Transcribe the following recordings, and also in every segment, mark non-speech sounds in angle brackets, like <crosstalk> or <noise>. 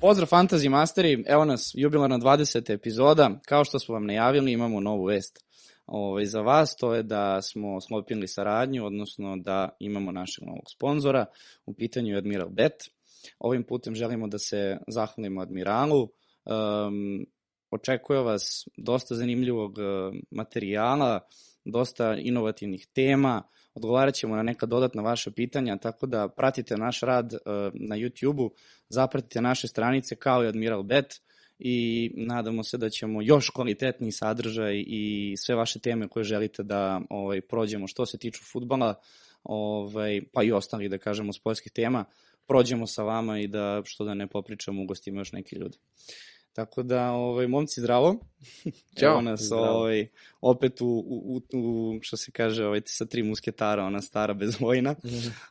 Pozdrav Fantasy Masteri, evo nas jubilarna 20. epizoda. Kao što smo vam najavili, imamo novu vest ovaj, za vas, to je da smo sklopili saradnju, odnosno da imamo našeg novog sponzora, u pitanju je Admiral Bet. Ovim putem želimo da se zahvalimo Admiralu, um, očekuje vas dosta zanimljivog uh, materijala, dosta inovativnih tema, odgovarat ćemo na neka dodatna vaša pitanja, tako da pratite naš rad uh, na YouTube-u, zapratite naše stranice kao i Admiral Bet i nadamo se da ćemo još kvalitetniji sadržaj i sve vaše teme koje želite da ovaj, prođemo što se tiču futbala, ovaj, pa i ostali, da kažemo, sportskih tema, prođemo sa vama i da, što da ne popričamo, ugostimo još neki ljudi. Tako da, ovaj, momci, zdravo. <laughs> Ćao. Evo nas Zdravo. ovaj, opet u, u, u, što se kaže, ovaj, sa tri musketara, ona stara bez vojna.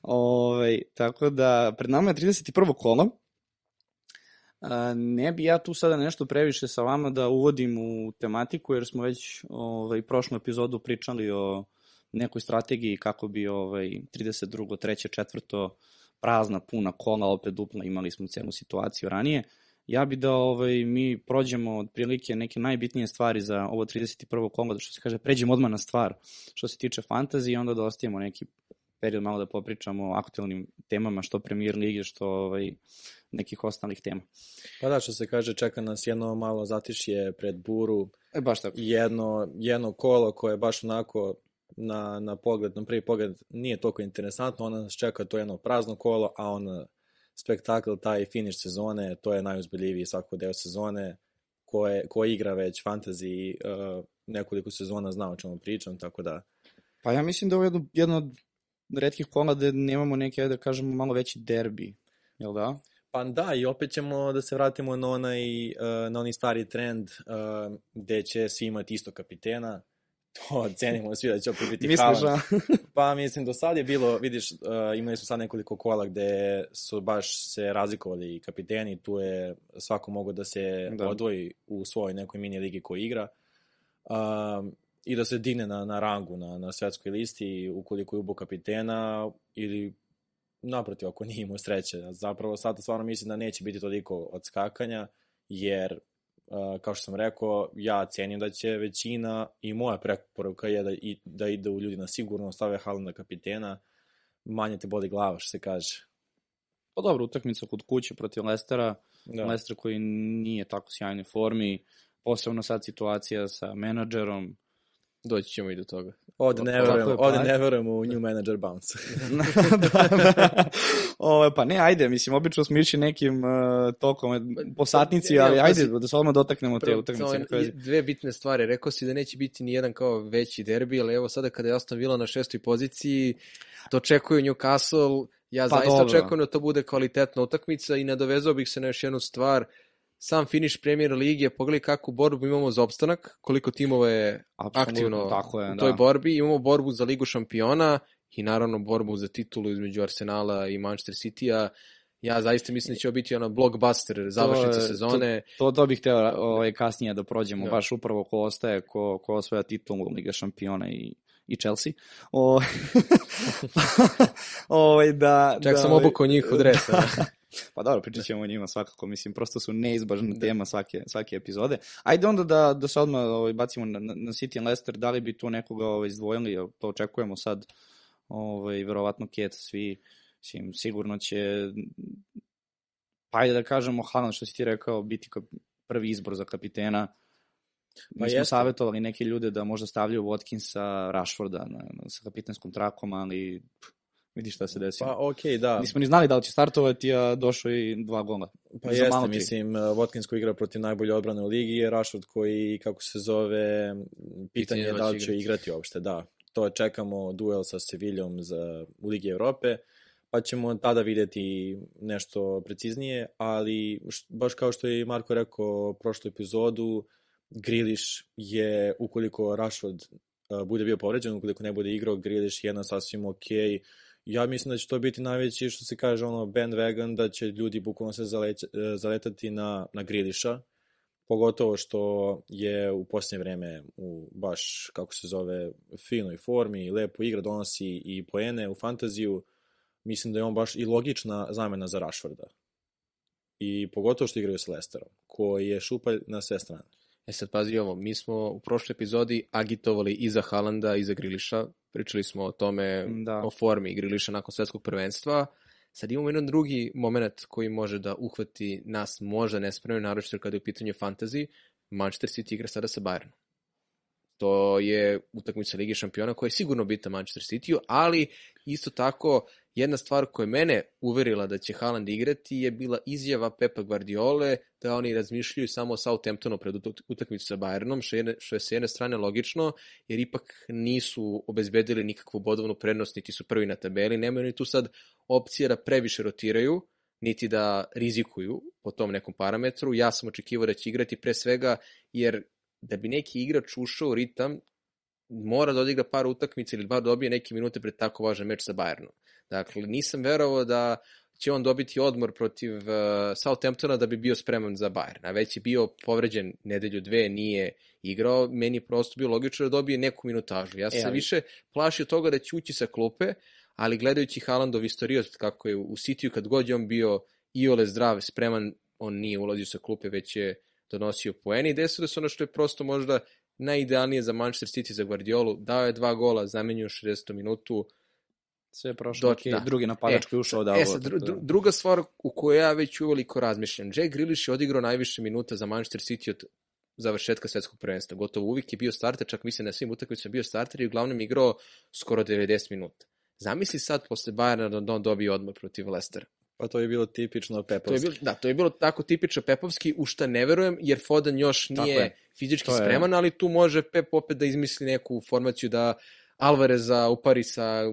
ovaj, tako da, pred nama je 31. kolo. A, ne bi ja tu sada nešto previše sa vama da uvodim u tematiku, jer smo već ovaj, prošlu epizodu pričali o nekoj strategiji kako bi ovaj, 32. 3. 4. prazna, puna kola, opet dupla, imali smo celu situaciju ranije. Ja bi da ovaj, mi prođemo otprilike neke najbitnije stvari za ovo 31. kolo, da što se kaže, pređemo odmah na stvar što se tiče fantazije i onda da ostavimo neki period malo da popričamo o aktualnim temama, što premier lige, što ovaj, nekih ostalih tema. Pa da, što se kaže, čeka nas jedno malo zatišje pred buru, E, baš tako. jedno, jedno kolo koje je baš onako na, na pogled, na prvi pogled nije toliko interesantno, onda nas čeka to jedno prazno kolo, a on spektakl, taj finiš sezone, to je najuzbiljiviji svako deo sezone, ko, je, ko igra već fantasy uh, nekoliko sezona zna o čemu pričam, tako da Pa ja mislim da je ovo jedno, jedno od redkih kola da nemamo neke, da kažemo, malo veći derbi, jel da? Pa da, i opet ćemo da se vratimo na onaj, uh, na onaj stari trend uh, gde će svi imati isto kapitena. To cenimo svi da će opet biti Misliš, Haaland. a? <laughs> Pa mislim, do sad je bilo, vidiš, uh, imali su sad nekoliko kola gde su baš se razlikovali kapiteni, tu je svako mogo da se Da. odvoji u svojoj nekoj mini ligi koji igra. Um, i da se digne na, na rangu na, na svetskoj listi ukoliko je ubo kapitena ili naprotiv ako nije imao sreće. Zapravo sad stvarno mislim da neće biti toliko odskakanja jer kao što sam rekao, ja cenim da će većina i moja preporuka je da, i, da ide u ljudi na sigurno, stave Haalanda kapitena, manje te boli glava, što se kaže. Pa dobro, utakmica kod kuće protiv Lestera, Da. Lester koji nije tako sjajnoj formi, posebno sad situacija sa menadžerom, Doći ćemo i do toga. Ovde ne Tako verujem, je, pa ovde ajde. ne verujem u new manager bounce. da, <laughs> da. Ovo, pa ne, ajde, mislim, obično smo išli nekim uh, tokom po satnici, ali ajde, da se odmah dotaknemo te utakmice. dve bitne stvari. Rekao si da neće biti ni jedan kao veći derbi, ali evo sada kada je Aston Villa na šestoj poziciji, dočekuju Newcastle, ja Pa zaista dobro. očekujem da to bude kvalitetna utakmica i nadovezao bih se na još jednu stvar. Sam finiš Premier Lige, pogledaj kakvu borbu imamo za opstanak, koliko timova je Apsolutno, aktivno tako je, u toj da. borbi. Imamo borbu za Ligu šampiona i naravno borbu za titulu između Arsenala i Manchester City-a. Ja zaista mislim da će biti ono blockbuster završnice je- sezone. To, to bih hteo ovaj, kasnije da prođemo, Da. da. baš upravo ko ostaje, ko, ko osvaja titulu Liga šampiona i i Chelsea. O, <laughs> <laughs> ovaj, da, Čak da, sam ovaj, obukao njih od resa. <laughs> <laughs> Pa dobro, pričat ćemo o njima svakako, mislim, prosto su neizbažna tema svake, svake epizode. Ajde onda da, da se odmah ovaj, bacimo na, na City and Leicester, da li bi tu nekoga ovaj, izdvojili, to očekujemo sad, ovaj, verovatno Kec, svi, mislim, sigurno će, pa ajde da kažemo, Haaland, što si ti rekao, biti kao prvi izbor za kapitena. Mi Pa smo jeste. savjetovali neke ljude da možda stavljaju Watkinsa, Rashforda na, na, sa kapitenskom trakom, ali pff, vidi šta se desilo. Pa okej, okay, da. Nismo ni znali da li će startovati, a došao je i dva gola. Pa Za jeste, malo mislim, Watkins koji igra protiv najbolje odbrane u ligi je Rashford koji, kako se zove, pitanje je da li će igrati uopšte, da. To čekamo duel sa Seviljom za, u Ligi Evrope, pa ćemo tada videti nešto preciznije, ali š- baš kao što je i Marko rekao prošlu epizodu, Griliš je, ukoliko Rashford uh, bude bio povređen, ukoliko ne bude igrao, Griliš je jedna sasvim okej ja mislim da će to biti najveći, što se kaže, ono, bandwagon, da će ljudi bukvalno se zaleć, e, zaletati na, na Griliša, pogotovo što je u posljednje vreme u baš, kako se zove, finoj formi, lepo igra, donosi i poene u fantaziju, mislim da je on baš i logična zamena za Rashforda. I pogotovo što igraju s Lesterom, koji je šupalj na sve strane. E sad pazi ovo, mi smo u prošloj epizodi agitovali i za Halanda i za Griliša, pričali smo o tome, da. o formi Griliša nakon svetskog prvenstva, sad imamo jedan drugi moment koji može da uhvati nas možda nespremno, naročito kada je u pitanju fantasy, Manchester City igra sada sa Bayernom. To je utakmica Lige šampiona koja je sigurno bitna Manchester City, ali isto tako jedna stvar koja je mene uverila da će Haaland igrati je bila izjava Pepa Guardiole da oni razmišljaju samo o Southamptonu pred utakmicu sa Bayernom, što je, što je s jedne strane logično, jer ipak nisu obezbedili nikakvu bodovnu prednost, niti su prvi na tabeli, nemaju ni tu sad opcije da previše rotiraju, niti da rizikuju po tom nekom parametru. Ja sam očekivao da će igrati pre svega jer da bi neki igrač ušao u ritam, mora da odigra par utakmica ili bar dobije neke minute pred tako važan meč sa Bayernom. Dakle, nisam verovao da će on dobiti odmor protiv uh, Southamptona da bi bio spreman za Bayern. A već je bio povređen nedelju dve, nije igrao, meni je prosto bio logično da dobije neku minutažu. Ja sam e, ali... više plašio toga da će ući sa klupe, ali gledajući Haalandov istorijot kako je u Cityu kad god je on bio iole zdrav, spreman, on nije ulazio sa klupe, već je donosio poeni desilo se ono što je prosto možda najidealnije za Manchester City za Guardiolu, dao je dva gola, zamenio 60. minutu, sve je prošlo, okay, da. drugi napadač e, koji ušao da... E, sad, dru, dru, druga stvar u kojoj ja već uveliko razmišljam, Jack Grealish je odigrao najviše minuta za Manchester City od završetka svetskog prvenstva. Gotovo uvijek je bio starter, čak mislim na svim utakmicama bio starter i uglavnom igrao skoro 90 minuta. Zamisli sad posle Bayerna da on dobije odmor protiv Leicestera. Pa to je bilo tipično Pepovski. To je bilo, da, to je bilo tako tipično Pepovski, u šta ne verujem, jer Foden još nije fizički spreman, ali tu može Pep opet da izmisli neku formaciju da Alvareza upari sa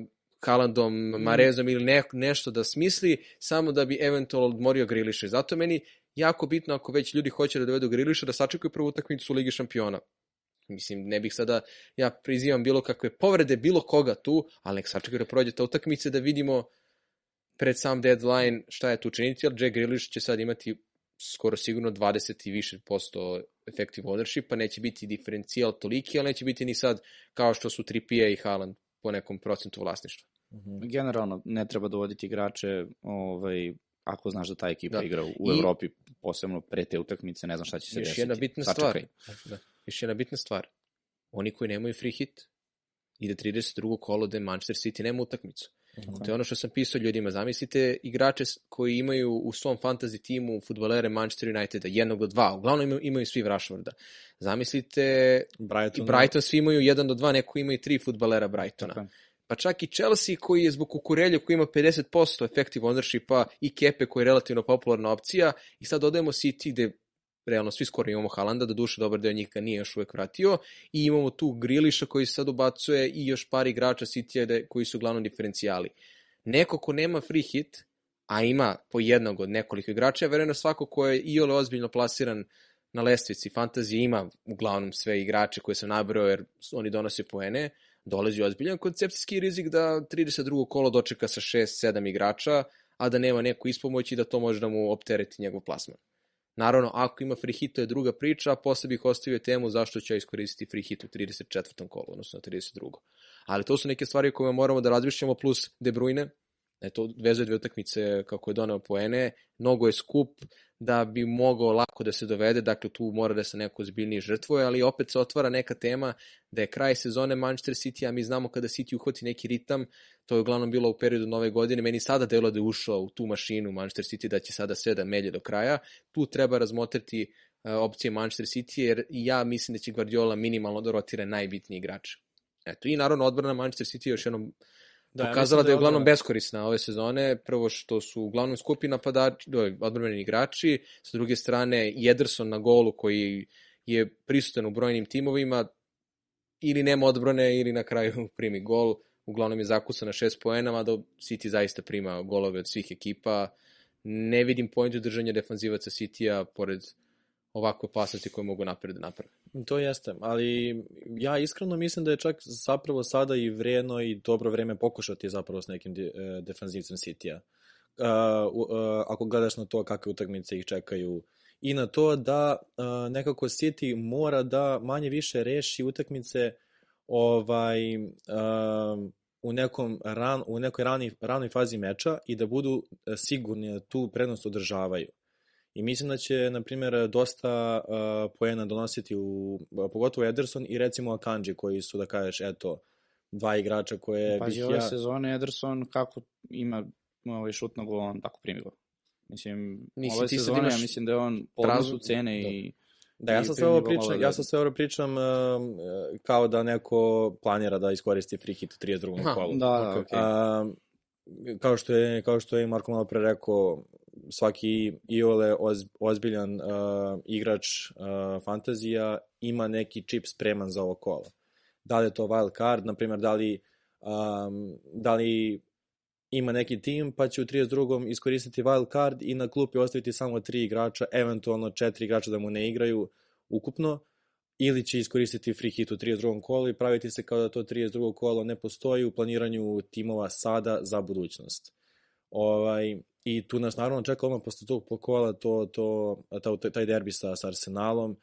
Kalandom, mm. Marezom ili ne, nešto da smisli, samo da bi eventualno odmorio Griliša. Zato meni jako bitno ako već ljudi hoće da dovedu Griliša, da sačekaju prvu utakmicu u Ligi šampiona. Mislim, ne bih sada, ja prizivam bilo kakve povrede, bilo koga tu, ali nek sačekaju da prođe ta utakmica da vidimo pred sam deadline šta je tu činiti, jer Jack Grealish će sad imati skoro sigurno 20 i više posto effective ownership, pa neće biti diferencijal toliki, ali neće biti ni sad kao što su Trippier i Haaland po nekom procentu vlasništva. -hmm. Generalno, ne treba dovoditi igrače ovaj, ako znaš da ta ekipa da. igra u, I... Evropi, posebno pre te utakmice, ne znam šta će se još desiti. Jedna bitna Sačekaj. stvar. Da. Još jedna bitna stvar. Oni koji nemaju free hit, ide 32. kolo da Manchester City nema utakmicu. Okay. To je ono što sam pisao ljudima. Zamislite igrače koji imaju u svom fantasy timu futbolere Manchester Uniteda, jednog do dva. Uglavnom imaju, imaju svi Rashforda. Zamislite Brighton, i Brighton svi imaju jedan do dva, neko ima i tri futbolera Brightona. Okay. Pa čak i Chelsea koji je zbog kukurelja koji ima 50% effective ownershipa i Kepe koji je relativno popularna opcija i sad dodajemo City gde realno svi skoro imamo Halanda, da duše dobar deo njih nije još uvek vratio i imamo tu Griliša koji se sad ubacuje i još par igrača City koji su uglavnom diferencijali. Neko ko nema free hit, a ima po jednog od nekoliko igrača, ja verujem da svako ko je i ole ozbiljno plasiran na lestvici fantazije ima uglavnom sve igrače koje sam nabrao jer oni donose poene, dolazi ozbiljan koncepcijski rizik da 32. kolo dočeka sa 6-7 igrača, a da nema neku ispomoć i da to može da mu optereti njegov plasman. Naravno, ako ima free hit, to je druga priča, a posle bih ostavio temu zašto ću ja iskoristiti free hit u 34. kolu, odnosno na 32. Ali to su neke stvari koje moramo da razmišljamo, plus De Bruyne, Eto, vezuje dve utakmice kako je doneo poene, mnogo je skup da bi mogao lako da se dovede, dakle tu mora da se neko zbiljnije žrtvuje, ali opet se otvara neka tema da je kraj sezone Manchester City, a mi znamo kada City uhvati neki ritam, to je uglavnom bilo u periodu nove godine, meni sada delo da je ušao u tu mašinu Manchester City da će sada sve da melje do kraja, tu treba razmotriti uh, opcije Manchester City, jer ja mislim da će Guardiola minimalno da rotira najbitniji igrač. Eto, i naravno odbrana Manchester City još jednom da, pokazala da je da uglavnom beskorisna ove sezone. Prvo što su uglavnom skupi napadači, odbrani igrači, sa druge strane Jederson na golu koji je prisutan u brojnim timovima, ili nema odbrane ili na kraju <laughs> primi gol. Uglavnom je zakusan na šest poena, mada City zaista prima golove od svih ekipa. Ne vidim pojentu držanja defanzivaca City-a pored ovakve opasnosti koje mogu napred da naprave. To jeste, ali ja iskreno mislim da je čak zapravo sada i vredno i dobro vreme pokušati zapravo s nekim e, defanzivcem City-a. Uh, ako gledaš na to kakve utakmice ih čekaju i na to da nekako City mora da manje više reši utakmice ovaj u nekom ran, u nekoj rani, ranoj fazi meča i da budu sigurni da tu prednost održavaju I mislim da će, na primjer, dosta uh, poena donositi u, pogotovo Ederson i recimo Akanji, koji su, da kažeš, eto, dva igrača koje pa, bih ja... ove sezone Ederson kako ima ovaj šut na gol, on tako primi gol. Mislim, Nisi, ove sezone, imaš... ja mislim da je on po cene da. i Da, ja sam sve ovo pričam, ja sam sve ovo pričam uh, kao da neko planira da iskoristi free hit u 32. kolu. Da, da, okay. uh, kao što je kao što je Marko malo pre rekao, svaki iole oz, ozbiljan uh, igrač uh, fantazija ima neki čip spreman za ovo kolo. Da li je to wild card, na primjer, da li, um, da li ima neki tim, pa će u 32. iskoristiti wild card i na klupi ostaviti samo tri igrača, eventualno četiri igrača da mu ne igraju ukupno, ili će iskoristiti free hit u 32. kolu i praviti se kao da to 32. kolo ne postoji u planiranju timova sada za budućnost. Ovaj, I tu nas naravno čeka odmah posle tog kola to, to, to, taj derbi sa, sa Arsenalom,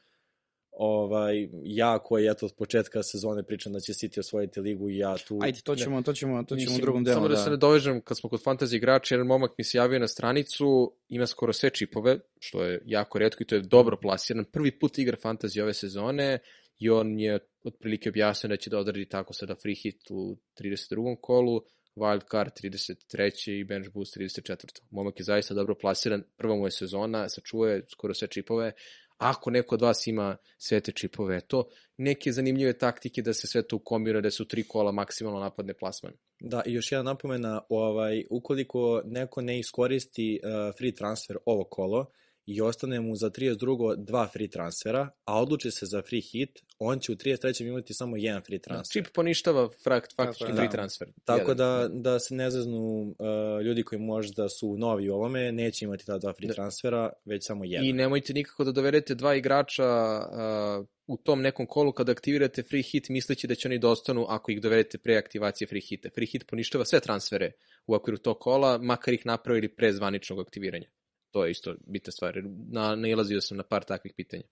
ovaj, ja koji eto od početka sezone pričam da će City osvojiti ligu i ja tu... Ajde, to ćemo, to ćemo, to ćemo Mislim, u drugom delu. Samo da, da se ne dovežem, kad smo kod fantasy igrača, jedan momak mi se javio na stranicu, ima skoro sve čipove, što je jako redko i to je dobro plasiran. Prvi put igra fantasy ove sezone i on je otprilike objasnio da će da odradi tako sada free hit u 32. kolu, wild card 33. i bench boost 34. Momak je zaista dobro plasiran, prva mu je sezona, sačuje skoro sve čipove, Ako neko od vas ima sve te čipove, to neke zanimljive taktike da se sve to kombinuje, da su tri kola maksimalno napadne plasmane. Da, i još jedna napomena, ovaj, ukoliko neko ne iskoristi uh, free transfer ovo kolo, i ostane mu za 32. dva free transfera, a odluči se za free hit, on će u 33. imati samo jedan free da, transfer. Čip poništava frakt, faktički da. free transfer. Tako da, da se ne zaznu uh, ljudi koji možda su novi u ovome, neće imati ta dva free da. transfera, već samo jedan. I nemojte nikako da dovedete dva igrača uh, u tom nekom kolu kada aktivirate free hit misleći da će oni da ostanu ako ih dovedete pre aktivacije free hita. Free hit poništava sve transfere u okviru tog kola, makar ih napravili pre zvaničnog aktiviranja. To je isto bitna stvar. Na, nailazio sam na par takvih pitanja.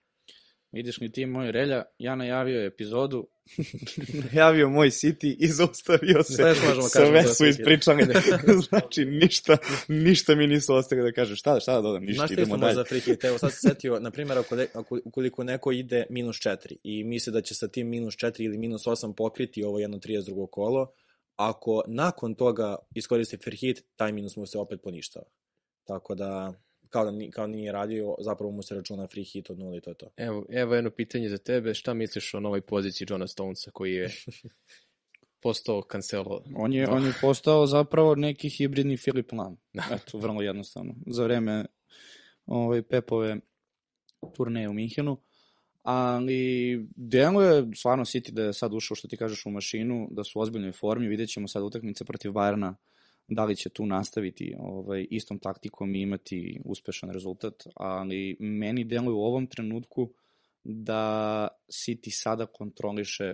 Vidiš mi ti moj relja, ja najavio epizodu, <laughs> najavio moj City i zaustavio se. Sve, sve su ispričali. znači, ništa, ništa mi nisu ostali da kažem. Šta, šta da dodam, ništa, Znaš idemo dalje. Znaš što je Evo sad se setio, na primjer, ako, ukoliko neko ide minus 4 i misli da će sa tim minus 4 ili minus 8 pokriti ovo jedno 32. kolo, ako nakon toga iskoristi fair hit, taj minus mu se opet poništava. Tako da, kao da, kao da nije radio, zapravo mu se računa free hit od nula i to je to. Evo, evo jedno pitanje za tebe, šta misliš o novoj poziciji Johna Stonesa koji je <laughs> postao Cancelo? On je, on je postao zapravo neki hibridni Filip Lam. Da. Eto, vrlo jednostavno. Za vreme ovaj, Pepove turneje u Minhenu. Ali deluje stvarno City da je sad ušao, što ti kažeš, u mašinu, da su u ozbiljnoj formi. Vidjet ćemo sad utakmice protiv Bayerna da li će tu nastaviti ovaj, istom taktikom i imati uspešan rezultat, ali meni deluje u ovom trenutku da City sada kontroliše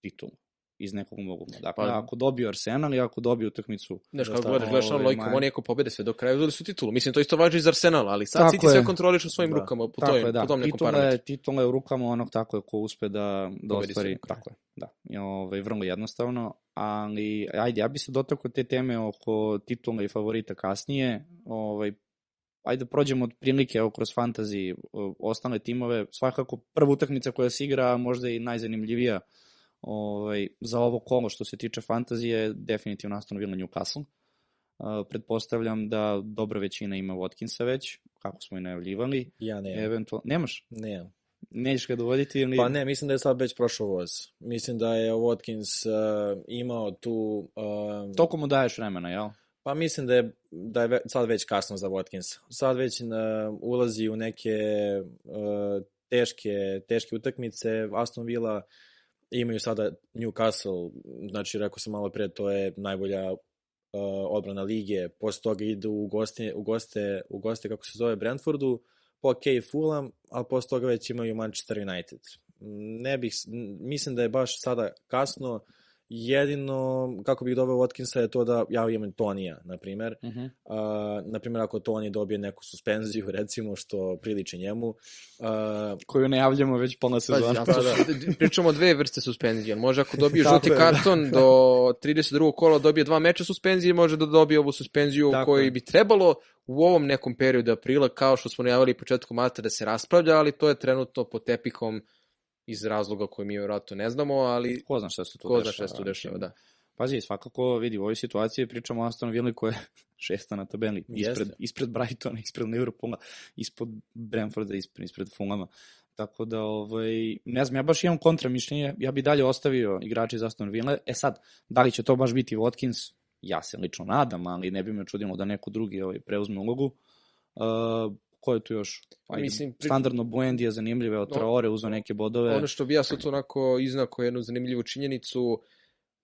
titul iz nekog mogu. Dakle, pa, ako dobiju Arsenal i ako dobiju utakmicu... Znaš, kako gledaš, gledaš ono lojkom, oni ako pobede sve do kraja, uzeli su titulu. Mislim, to isto važi iz Arsenala, ali sad tako City je. sve kontroliš u svojim da. rukama, po, toj, je, da. po tom nekom parametru. Titula je u rukama onog tako je ko uspe da, da ostvari. Tako je, da. I, ovaj, vrlo jednostavno, ali ajde, ja bi se dotakao te teme oko titula i favorita kasnije. Ovaj, ajde da prođemo od prilike evo, kroz fantasy ostale timove. Svakako prva utakmica koja se igra, možda i najzanimljivija ovaj, za ovo kolo što se tiče fantazije, definitivno Aston Villa Newcastle. Uh, pretpostavljam da dobra većina ima Watkinsa već, kako smo i najavljivali. Ja ne. Eventual... Nemaš? Ne. Nećeš ga dovoditi ili... Pa ne, mislim da je sad već prošao voz. Mislim da je Watkins uh, imao tu... Uh, Toliko mu daješ vremena, jel? Pa mislim da je, da je sad već kasno za Watkins. Sad već uh, ulazi u neke uh, teške, teške utakmice. Aston Villa imaju sada Newcastle, znači rekao sam malo pre, to je najbolja uh, odbrana lige, posle toga idu u goste, u goste, u goste kako se zove Brentfordu, po ok Fulham, a posle toga već imaju Manchester United. Ne bih, mislim da je baš sada kasno, Jedino, kako bih doveo Watkinsa je to da ja imam Tonija, na primer. Uh -huh. uh, na primer, ako Toni dobije neku suspenziju, <laughs> recimo, što priliči njemu. Uh, Koju ne javljamo već polna sezona. Pa, da, da. Pričamo dve vrste suspenzije. Može ako dobije <laughs> žuti je, karton do 32. kola dobije dva meča suspenzije, može da dobije ovu suspenziju Tako koji je. bi trebalo u ovom nekom periodu aprila, kao što smo najavili početkom marta da se raspravlja, ali to je trenutno pod tepikom iz razloga koje mi vjerojatno ne znamo, ali... Ko zna šta se tu ko dešava. Ko zna šta se tu dešava, da. Pazi, svakako vidi, u ovoj situaciji pričamo o Aston Villa koja je <laughs> šesta na tabeli, ispred, ispred Brightona, ispred Liverpoola, ispod Brentforda, ispred, ispred Fulhama. Tako da, ovaj, ne znam, ja baš imam kontra mišljenje, ja bi dalje ostavio igrače iz Aston Villa. E sad, da li će to baš biti Watkins? Ja se lično nadam, ali ne bi me čudilo da neko drugi ovaj, preuzme ulogu. Uh, ko je tu još? Ajde, Mislim, pri... standardno Buendi je zanimljive, od Traore uzao neke bodove. Ono što bi ja sad onako iznako jednu zanimljivu činjenicu,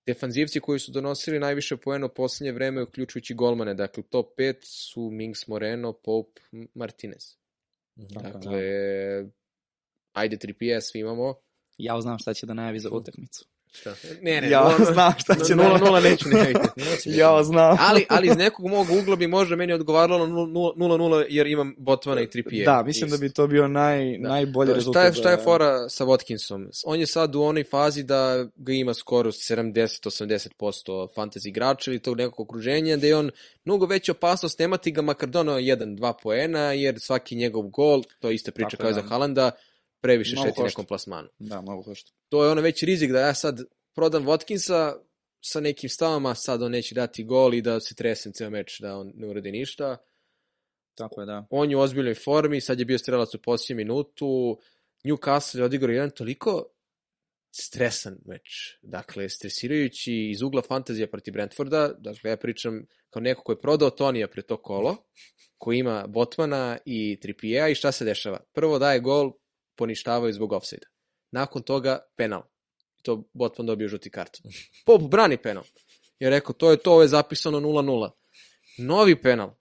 defanzivci koji su donosili najviše poena u poslednje vreme, uključujući golmane, dakle top 5 su Mings Moreno, Pope, Martinez. Dakle, dakle da. ajde 3PS svi imamo. Ja znam šta će da najavi za utakmicu. Šta? Ne, ne, ja nula, znam šta će 0-0 neću ne ja znam. ali, ali iz nekog mog ugla bi možda meni odgovaralo 0-0 jer imam Botmana i 3 Da, mislim Just. da bi to bio naj, da. najbolji da, rezultat. Šta je, šta je fora sa Watkinsom? On je sad u onoj fazi da ga ima skoro 70-80% fantasy igrača ili tog nekog okruženja, da je on mnogo veća opasnost nemati ga makar donao 1-2 poena, jer svaki njegov gol, to je ista priča Tako kao je za Halanda, previše mnogo šeti nekom plasmanu. Da, mnogo košta. To je ono već rizik da ja sad prodam Watkinsa sa nekim stavama, sad on neće dati gol i da se tresem ceo meč, da on ne uradi ništa. Tako je, da. On je u ozbiljnoj formi, sad je bio strelac u posljednjem minutu, Newcastle je odigrao jedan toliko stresan meč. Dakle, stresirajući iz ugla fantazija protiv Brentforda, dakle, ja pričam kao neko ko je prodao Tonija pre to kolo, koji ima Botmana i Trippier i šta se dešava? Prvo daje gol, poništavaju zbog offside. Nakon toga penal. To Botman dobio žuti karton. Pop brani penal. Je rekao, to je to, ovo je zapisano 0-0. Novi penal.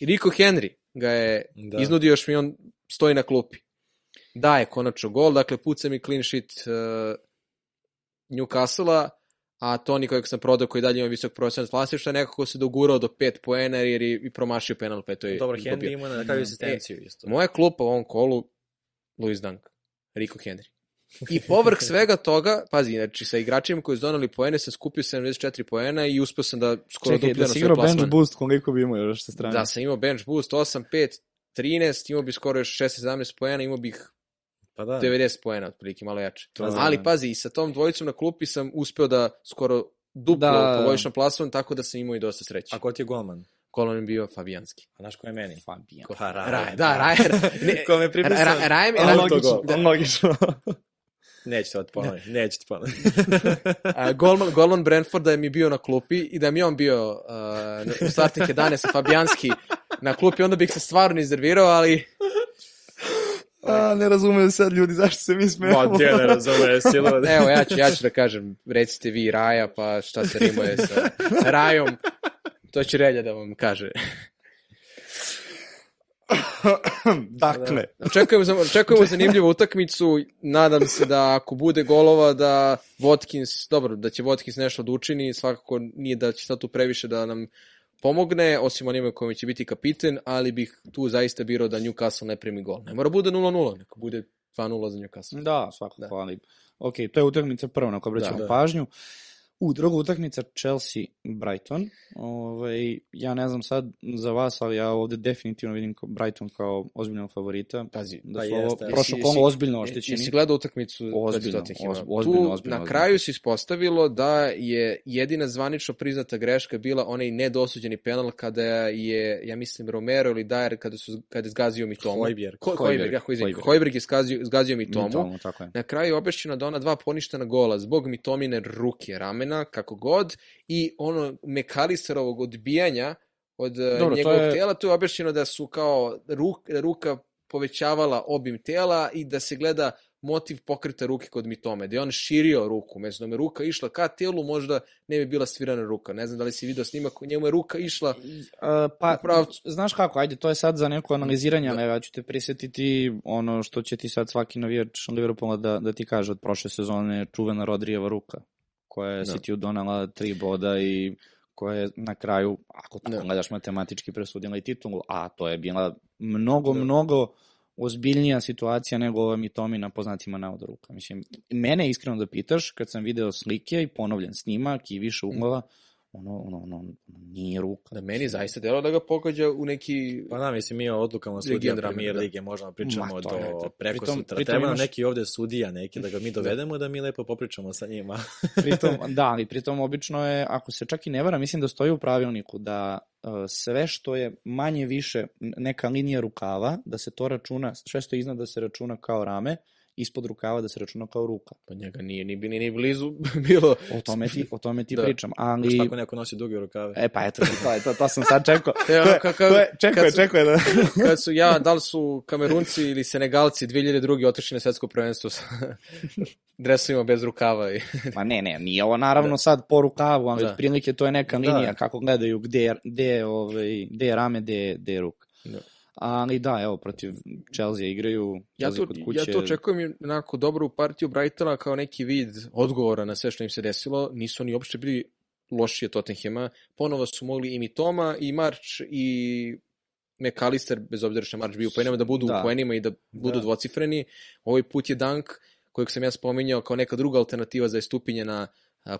Rico Henry ga je da. iznudio, još mi on stoji na klupi. Daje konačno gol, dakle puca mi clean sheet uh, Newcastle-a, a Toni kojeg sam prodao koji dalje ima visok procent vlasništva nekako se dogurao do 5 poena jer je i promašio penal petoj. Dobro, Henry ima na kraju asistenciju e, isto. Moja klupa u ovom kolu Luis Dunk, Rico Henry. I povrh svega toga, pazi, znači sa igračima koji su donali poene sam skupio 74 poena i uspeo sam da skoro Čekaj, dupljeno da sve plasmane. Čekaj, da si igrao bench boost, koliko bi imao još sa strane? Da, sam imao bench boost, 8, 5, 13, imao bi skoro još 6-17 poena, imao bih pa da. 90 poena, otprilike, malo jače. To, Ali da. pazi, i sa tom dvojicom na klupi sam uspeo da skoro duplo da. pogodišnjam plasman, tako da sam imao i dosta sreće. A ko ti je golman? Kolon je bio Fabijanski. A znaš ko je meni? Fabijan. Pa, Raje. Raje, da, Raje. <laughs> Ne, ko me pripisao? Raje, Raje mi... Raje, logično, da. logično. <laughs> Nećete od ponoviti, nećete ponoviti. <laughs> golman, golman Brentforda je mi bio na klupi i da mi on bio uh, u startnih 11 Fabijanski na klupi, onda bih se stvarno iznervirao, ali... A, ne razumeju sad ljudi zašto se mi smemo. Ma, gdje ne razumeju, silo. Evo, ja ću, ja ću da kažem, recite vi Raja, pa šta se rimuje sa Rajom. To će Relja da vam kaže. <coughs> dakle. Da, očekujemo, očekujemo zanimljivu utakmicu. Nadam se da ako bude golova da Watkins, dobro, da će Watkins nešto da učini, svakako nije da će sad tu previše da nam pomogne, osim onima kojima će biti kapiten, ali bih tu zaista birao da Newcastle ne primi gol. Ne mora bude 0-0, neko bude 2-0 za Newcastle. Da, svakako, da. ali ok, to je utakmica prva na kojoj obraćamo da, da. pažnju. U, druga utakmica Chelsea-Brighton. Ovaj, ja ne znam sad za vas, ali ja ovde definitivno vidim Brighton kao ozbiljnog favorita. Pazi, da pa su ovo prošlo kolo ozbiljno oštećeni. Jesi gledao utakmicu? Ozbiljno, ozbiljno, ozbiljno, ozbiljno. Na kraju se ispostavilo da je jedina zvanično priznata greška bila onaj nedosuđeni penal kada je, ja mislim, Romero ili Dyer kada, su, kada je zgazio Mitomu. Hojbjerg. Ko, Hojbjerg, ja, Hojbjerg. Hojbjerg je zgazio, zgazio Mitomu. Mitomu tako je. Na kraju je objašnjeno da ona dva poništena gola zbog Mitomine ruke, ramena, vremena, kako god, i ono Mekalisterovog odbijanja od e, Dobro, njegovog je... tela, tu je objašnjeno da su kao ruk, ruka povećavala obim tela i da se gleda motiv pokreta ruke kod Mitome, da je on širio ruku, mesto da ruka išla ka telu, možda ne bi bila svirana ruka. Ne znam da li si vidio snimak, njemu je ruka išla uh, pa, upravo... znaš kako, ajde, to je sad za neko analiziranje, da. ja ću te prisjetiti ono što će ti sad svaki navijač Liverpoola da, da ti kaže od prošle sezone čuvena Rodrijeva ruka koja je no. City donala tri boda i koja je na kraju, ako tako no. gledaš matematički, presudila i titulu, a to je bila mnogo, no. mnogo ozbiljnija situacija nego ova Mitomina poznatima navoda ruka. Mislim, mene iskreno da pitaš, kad sam video slike i ponovljen snimak i više uglova, mm ono, ono, ono, nije ruka. Da meni zaista delo da ga pogađa u neki... Pa da, mislim, mi o odlukama sudija premier da. lige možemo da pričamo Ma, do je, preko pritom, sutra. Pritom Treba imaš... neki ovde sudija neki da ga mi dovedemo da mi lepo popričamo sa njima. <laughs> pritom, da, ali pritom obično je, ako se čak i ne vara, mislim da stoji u pravilniku da uh, sve što je manje više neka linija rukava, da se to računa, sve što je iznad da se računa kao rame, ispod rukava da se računa kao ruka. Pa njega nije ni, ni, ni blizu <laughs> bilo. O tome ti, o tome ti da. pričam. Ali... Šta ako neko nosi duge rukave? E pa eto, to, to, to sam sad čekao. <laughs> Evo, ka, ka, je, čekao je, čekao je da... <laughs> kad su ja, da li su kamerunci ili senegalci 2002. otišli na svetsko prvenstvo sa dresovima bez rukava. I... Ma ne, ne, nije ovo naravno da. sad po rukavu, ali da. prilike to je neka da. linija kako gledaju gde, gde, ovaj, gde je rame, gde, gde je ruka. Da. Ali da, evo, protiv Chelsea igraju ja to, kod kuće. Ja to očekujem onako dobru partiju Brightona kao neki vid odgovora na sve što im se desilo. Nisu oni uopšte bili lošije Tottenhema. Ponovo su mogli i Mitoma, i March, i McAllister, bez obzira što je March bio u poenima, da budu da. u poenima i da budu da. dvocifreni. Ovaj put je Dunk, kojeg sam ja spominjao kao neka druga alternativa za istupinje na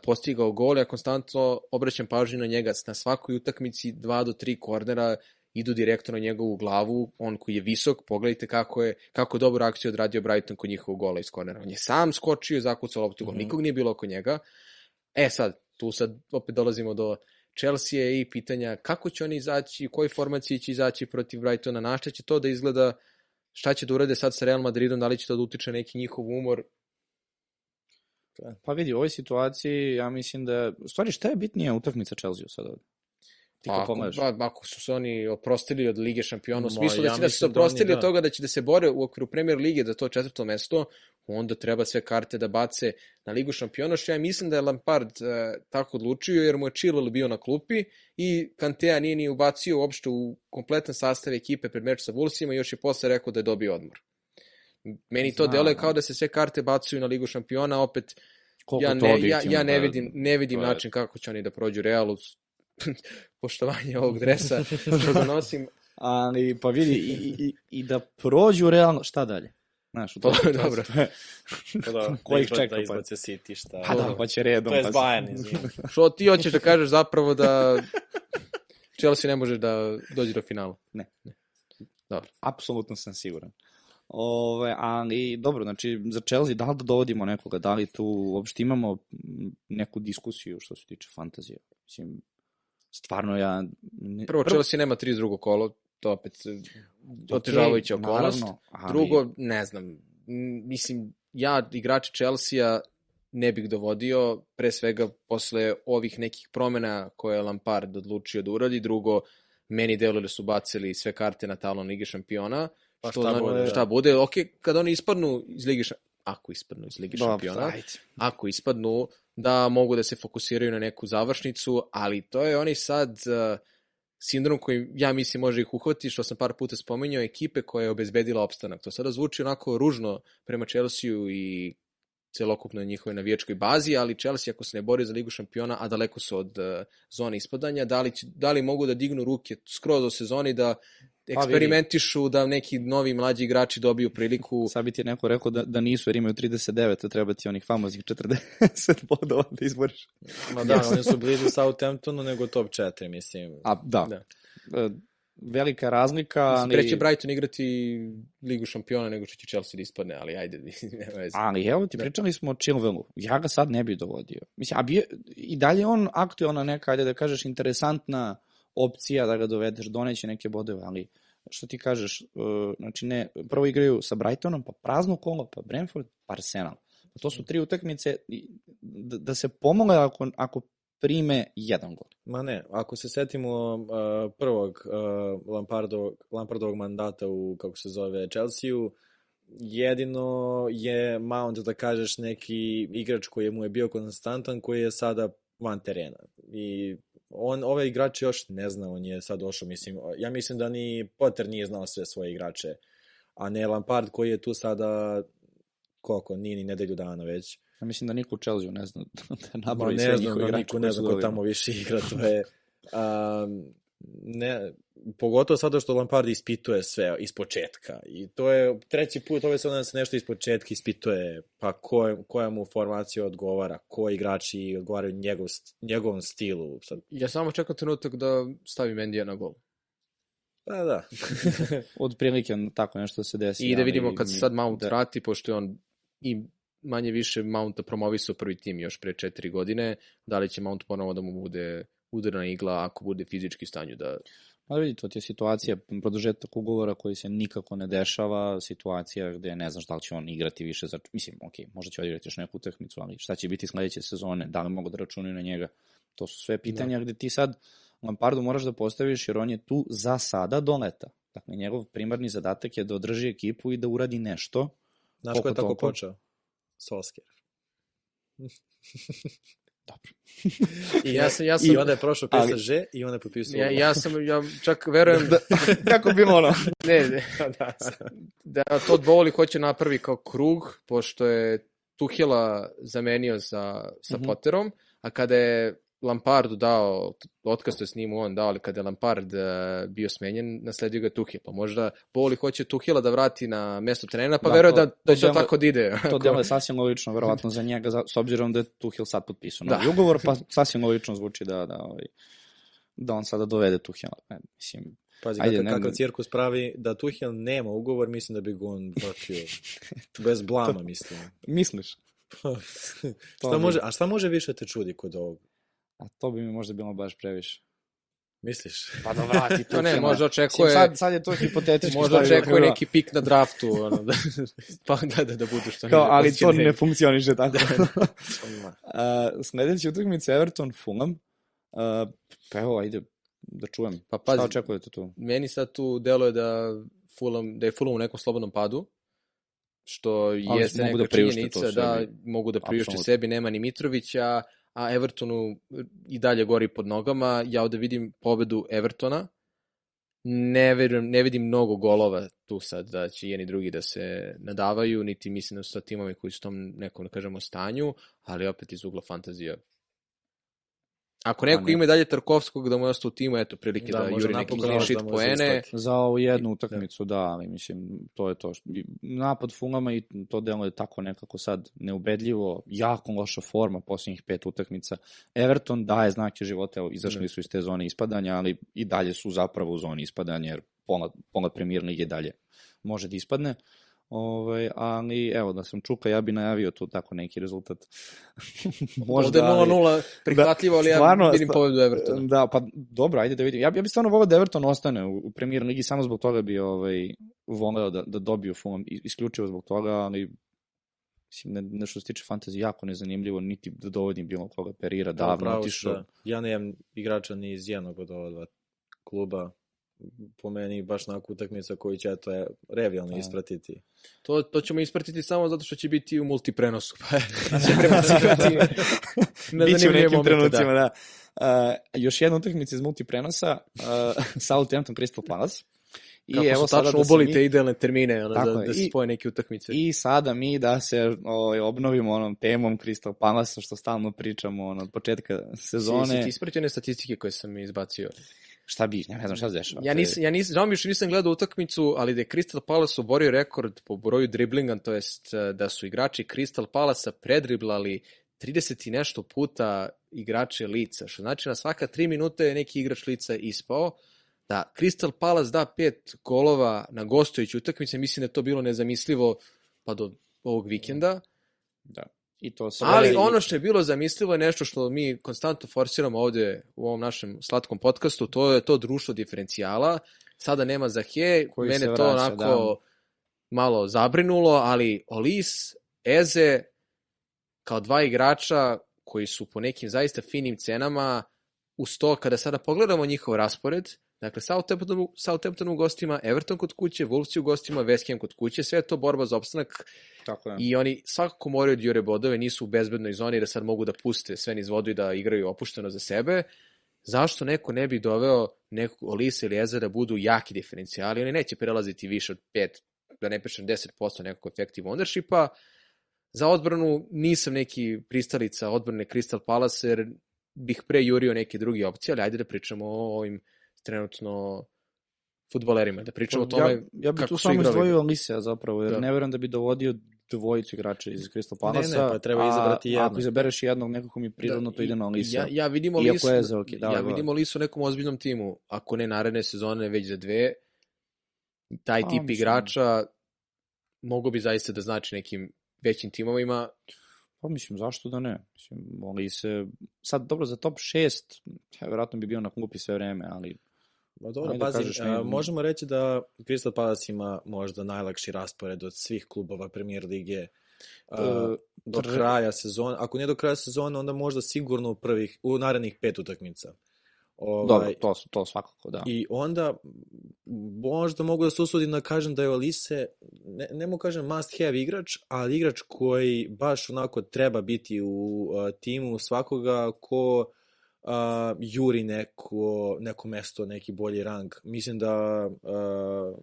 postigao gol, ja konstantno obraćam pažnju na njega na svakoj utakmici dva do tri kornera idu direktno na njegovu glavu, on koji je visok, pogledajte kako je, kako je dobru akciju odradio Brighton kod njihovog gola iz kornera. On je sam skočio i zakucao loptu mm -hmm. nikog nije bilo oko njega. E sad, tu sad opet dolazimo do Chelsea i pitanja kako će oni izaći, u kojoj formaciji će izaći protiv Brightona, na šta će to da izgleda, šta će da urade sad sa Real Madridom, da li će to da utiče neki njihov umor, Pa vidi, u ovoj situaciji, ja mislim da, stvari, šta je bitnije utakmica Chelsea sad ovde? Ti pa, ako, pa, ako su se oni oprostili od Lige šampiona, u smislu ja da će da se oprostili da od toga da će da se bore u okviru Premier Lige za to četvrto mesto, onda treba sve karte da bace na Ligu šampiona, što ja mislim da je Lampard uh, tako odlučio, jer mu je Chilwell bio na klupi i Kantea nije ni ubacio uopšte u kompletan sastav ekipe pred meč sa Wolvesima i još je posle rekao da je dobio odmor. Meni to deluje kao da se sve karte bacaju na Ligu šampiona, opet Koliko ja ne, ja, ja ne vidim, ne vidim način kako će oni da prođu Realu <laughs> poštovanje ovog dresa <laughs> što ga nosim. Ali, pa vidi, i, i, i da prođu realno, šta dalje? Znaš, <laughs> to, to, dobro. Je, pa da, ko ih čeka? Da izbace City, šta? Pa da, pa će redom. To je pa izvini. Što ti hoćeš da kažeš zapravo da Chelsea ne može da dođe do finala? Ne. ne. Dobro. Apsolutno sam siguran. Ove, ali dobro, znači za Chelsea da li da dovodimo nekoga, da li tu uopšte imamo neku diskusiju što se tiče fantazije? Mislim, stvarno ja... Ne... Prvo, Chelsea nema 32. kolo, to opet otežavajuća okay, okolnost. Naravno, ali... Drugo, ne znam, mislim, ja igrače Chelsea-a ne bih dovodio, pre svega posle ovih nekih promena koje je Lampard odlučio da uradi, drugo, meni deluje da su bacili sve karte na talon Lige šampiona, pa što šta, bude, šta da. bude, ok, kada oni ispadnu iz Lige šampiona, ako ispadnu iz Lige šampiona, ako ispadnu, da mogu da se fokusiraju na neku završnicu, ali to je oni sad uh, sindrom koji ja mislim može ih uhvati, što sam par puta spomenuo, ekipe koja je obezbedila opstanak. To sada zvuči onako ružno prema Chelsea i celokupnoj njihovoj navijačkoj bazi, ali Chelsea ako se ne bori za ligu šampiona, a daleko su od uh, zone ispadanja, da li, da li mogu da dignu ruke skroz do sezoni da eksperimentišu da neki novi mlađi igrači dobiju priliku. Sad bi ti neko rekao da, da nisu jer imaju 39, a treba ti onih famoznih 40 <laughs> bodova da izboriš. Ma da, oni su bliži Southamptonu nego top 4, mislim. A, da. da. E, velika razlika. Ali... Preće Brighton igrati Ligu šampiona nego što će Chelsea da ispadne, ali ajde. <laughs> nema ali evo ti da. pričali smo o Chilwellu. Ja ga sad ne bih dovodio. Mislim, a bi, i dalje on aktualna neka, ajde da kažeš, interesantna opcija da ga dovedeš, doneće neke bodove, ali što ti kažeš, uh, znači ne, prvo igraju sa Brightonom, pa prazno kolo, pa Brentford, pa Arsenal. Pa to su tri utakmice da, da se pomogle ako, ako prime jedan gol. Ma ne, ako se setimo uh, prvog uh, Lampardovog, Lampardovog mandata u, kako se zove, Chelsea-u, jedino je Mount, da kažeš, neki igrač koji mu je bio konstantan, koji je sada van terena. I on, ovaj igrač još ne zna, on je sad došao, mislim, ja mislim da ni Potter nije znao sve svoje igrače, a ne Lampard koji je tu sada, koliko, nije ni nedelju dana već. Ja mislim da niko u Chelsea ne zna <laughs> da nabroji ne sve znam, njihove da igrače niko koji ne su zna ko tamo više igra, to je... <laughs> Um, ne, pogotovo sada što Lampard ispituje sve iz početka. I to je treći put ove sezone da se nešto iz početka ispituje, pa ko, koja mu formacija odgovara, koji igrači odgovaraju njegov, njegovom stilu. Sad, Ja samo čekam trenutak da stavi Mendija na gol. pa da. <laughs> Od prilike tako nešto se desi. I da vidimo kad se sad Mount da, vrati, pošto je on i manje više Mounta promovisao prvi tim još pre četiri godine, da li će Mount ponovo da mu bude udarna igla ako bude fizički stanju da... Pa vidi, to ti je situacija, produžetak ugovora koji se nikako ne dešava, situacija gde ne znaš da li će on igrati više za... Mislim, ok, možda će odigrati još neku utakmicu, ali šta će biti sledeće sezone, da li mogu da računaju na njega, to su sve pitanja Da. gde ti sad Lampardu moraš da postaviš jer on je tu za sada do leta. Dakle, njegov primarni zadatak je da održi ekipu i da uradi nešto. Znaš ko je tako toliko? počeo? Solskjaer. <laughs> Dobro. <laughs> I, Ja sam- ja sam- I onda je prošao ali- PSG i onda je potpisao. Ja, ja sam, ja čak verujem da, <laughs> Kako bi ono? <laughs> ne, ne, da to Bowley hoće napravi kao krug, pošto je Tuhela zamenio sa, sa Mhm. Potterom, a kada je Lampardu dao, otkaz to je s njim on dao, ali kada je Lampard uh, bio smenjen, nasledio ga je Tuhel. Pa možda Bowley hoće Tuhela da vrati na mesto trenera, pa Da, veruje da, da će to tako da ide. To delo je sasvim logično, verovatno za njega, za, s obzirom da je Tuhil sad potpisao novi Da. <laughs> ugovor, pa sasvim logično zvuči da, da, ovaj, da on sada dovede Tuhila. E, mislim, Pazi, Ajde, kakav, ne- kakav cirkus pravi, da Tuchel nema ugovor, mislim da bi ga on vratio. <laughs> Bez blama, mislim. misliš? <laughs> šta bi- može, a šta može više te čudi kod ovog? A to bi mi možda bilo baš previše. Misliš? Pa da vrati Pa ne, Tuhila. možda očekuje, sad, sad je to hipotetički. možda očekuje neki pik na draftu, ono, da, <laughs> pa gleda da budu što Kao, ali to ne funkcioniše tako. <laughs> Ma. uh, sledeća utakmica Everton Fulham. Uh, pa evo, ajde da čujem. Pa Šta pazi, očekujete tu? meni sad tu deluje da Fulham, da je Fulham u nekom slobodnom padu, što Ali jeste mogu neka da činjenica, to da sebi. mogu da priušte sebi, nema ni Mitrovića, a Evertonu i dalje gori pod nogama. Ja ovde vidim pobedu Evertona, ne, verujem, ne vidim mnogo golova tu sad da će jedni drugi da se nadavaju, niti mislim da su to timovi koji su u tom nekom, da kažemo, stanju, ali opet iz ugla fantazija. Ako neko ne. ima dalje Tarkovskog da mu je ostao u timu, eto, prilike Da, da, juri neki clean da sheet se poene. Za ovu jednu utakmicu, da, ali mislim, to je to. što- Napad Fulama i to delo je tako nekako sad neubedljivo, jako loša forma posljednjih pet utakmica. Everton daje znake života, evo, izašli su iz te zone ispadanja, ali i dalje su zapravo u zoni ispadanja, jer pola, pola premier lige dalje može da ispadne. Ovaj, ali evo da sam Čuka, ja bi najavio tu tako neki rezultat. <laughs> Možda je ali- 0-0 prihvatljivo, ali ja stvarno, vidim sta- pobedu Evertona. Da, pa dobro, ajde da vidim. Ja, ja bih stvarno volao da Everton ostane u, u premier ligi, samo zbog toga bi ovaj, voleo da, da dobiju Fulham, isključivo zbog toga, ali mislim, ne, ne što se tiče fantazije, jako nezanimljivo, niti da dovodim bilo koga perira, davno pravo si, otišao. da. Ja nemam igrača ni iz jednog od ova dva kluba. Po meni baš onako utakmica koju će eto, je, revijalno Da. ispratiti. To, to ćemo ispratiti samo zato što će biti u multiprenosu. Pa će prebacivati na Biće u nekim momente, trenucima, da. da. Uh, još jedna utakmica iz multiprenosa, uh, <laughs> Southampton Crystal Palace. I Kako evo sada tačno da mi- te idealne termine, Tako da, je. da se spoje neke utakmice. I sada mi da se ovaj, obnovimo onom temom Crystal Palace što stalno pričamo ono, od početka Si, sezone. si ti ispraćene statistike koje sam izbacio. Šta bi, ne znam šta se dešava. Ja nisam, ja nisam, žao mi što nisam gledao utakmicu, ali da je Crystal Palace oborio rekord po broju driblinga, to jest eh, da su igrači Crystal Palace predriblali 30 i nešto puta igrače lica, što znači na svaka 3 minuta je neki igrač lica ispao, da Crystal Palace da pet golova na gostujući utakmice, mislim da to bilo nezamislivo pa do ovog vikenda, Da. I to sve ali i- ono što je bilo zamislivo je nešto što mi konstantno forsiramo ovde u ovom našem slatkom podcastu, to je to društvo diferencijala. Sada nema Zahe, Koji mene se to vraća, onako da. malo zabrinulo, ali Olis, Eze, kao dva igrača koji su po nekim zaista finim cenama, uz to kada sada pogledamo njihov raspored, dakle Southampton, Southampton u gostima, Everton kod kuće, Wolves u gostima, West Ham kod kuće, sve to borba za opstanak Tako je. i oni svakako moraju da jure bodove, nisu u bezbednoj zoni da sad mogu da puste sve niz vodu i da igraju opušteno za sebe. Zašto neko ne bi doveo nekog Olisa ili Eza da budu jaki diferencijali? Oni neće prelaziti više od 5, da ne pričam 10% nekog effective ownershipa. Za odbranu nisam neki pristalica odbrane Crystal Palace, jer bih pre jurio neke druge opcije, ali ajde da pričamo o ovim trenutno futbolerima, da pričamo o pa tome ja, ja bih tu samo izdvojio Lisea zapravo, jer da. ne verujem da bi dovodio dvojicu igrača iz Crystal Palace. Ne, ne, pa treba izabrati jednog. Ako izabereš jednog, nekako mi prirodno da, to ide na Lisa. Ja, ja vidimo Lisu, je za, okay, da, ja da, vidimo Lisu u nekom ozbiljnom timu, ako ne naredne sezone, već za dve, taj pa, tip mislim, igrača mogo bi zaista da znači nekim većim timovima. Pa mislim, zašto da ne? Mislim, mogli se... Sad, dobro, za top 6, ja, vjerojatno bi bio na klupi sve vreme, ali Ma dobro, Ajde, pazi, a, možemo reći da Crystal Palace ima možda najlakši raspored od svih klubova premier lige a, do kraja sezona. Ako nije do kraja sezona, onda možda sigurno u prvih, u narednih pet utakmica. Ovaj, Dobro, to, to svakako, da. I onda možda mogu da se usudim da kažem da je Olise, ne, ne mogu kažem must have igrač, ali igrač koji baš onako treba biti u uh, timu svakoga ko uh, juri neko, neko mesto, neki bolji rang. Mislim da uh,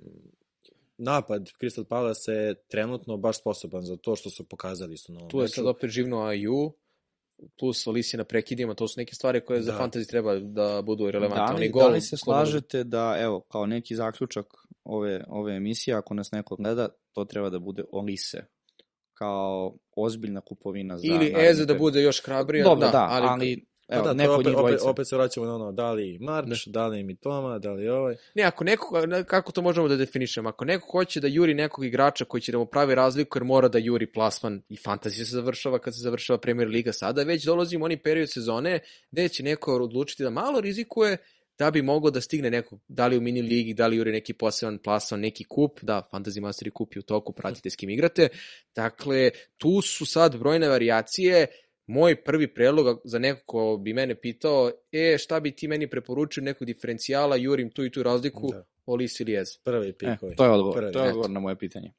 napad Crystal Palace je trenutno baš sposoban za to što su pokazali su na Tu je sad opet živno AU, plus Alicija na prekidima, to su neke stvari koje da. za fantasy treba da budu relevantne. Da li, gol, da li se slažete da, evo, kao neki zaključak ove, ove emisije, ako nas neko gleda, to treba da bude Olise kao ozbiljna kupovina za... Ili Eze da bude još hrabrija. Dobro, da, da ali, ali Evo, pa da, neko opet, opet, opet se vraćamo na ono, da li Marč, ne. da li Mitoma, da li ovaj. Ne, ako neko, kako to možemo da definišemo? Ako neko hoće da juri nekog igrača koji će da mu pravi razliku jer mora da juri plasman i fantazija se završava kad se završava Premier Liga sada, već dolazimo oni period sezone gde će neko odlučiti da malo rizikuje da bi mogao da stigne neko, da li u mini ligi, da li juri neki poseban plasman, neki kup, da, Fantasy Mastery kup je u toku, pratite s kim igrate. Dakle, tu su sad brojne varijacije, moj prvi predlog za neko ko bi mene pitao, e, šta bi ti meni preporučio nekog diferencijala, jurim tu i tu razliku, da. Olis ili Ez. Prvi pik. E, to je odgovor, prvi. to je odgovor na moje pitanje.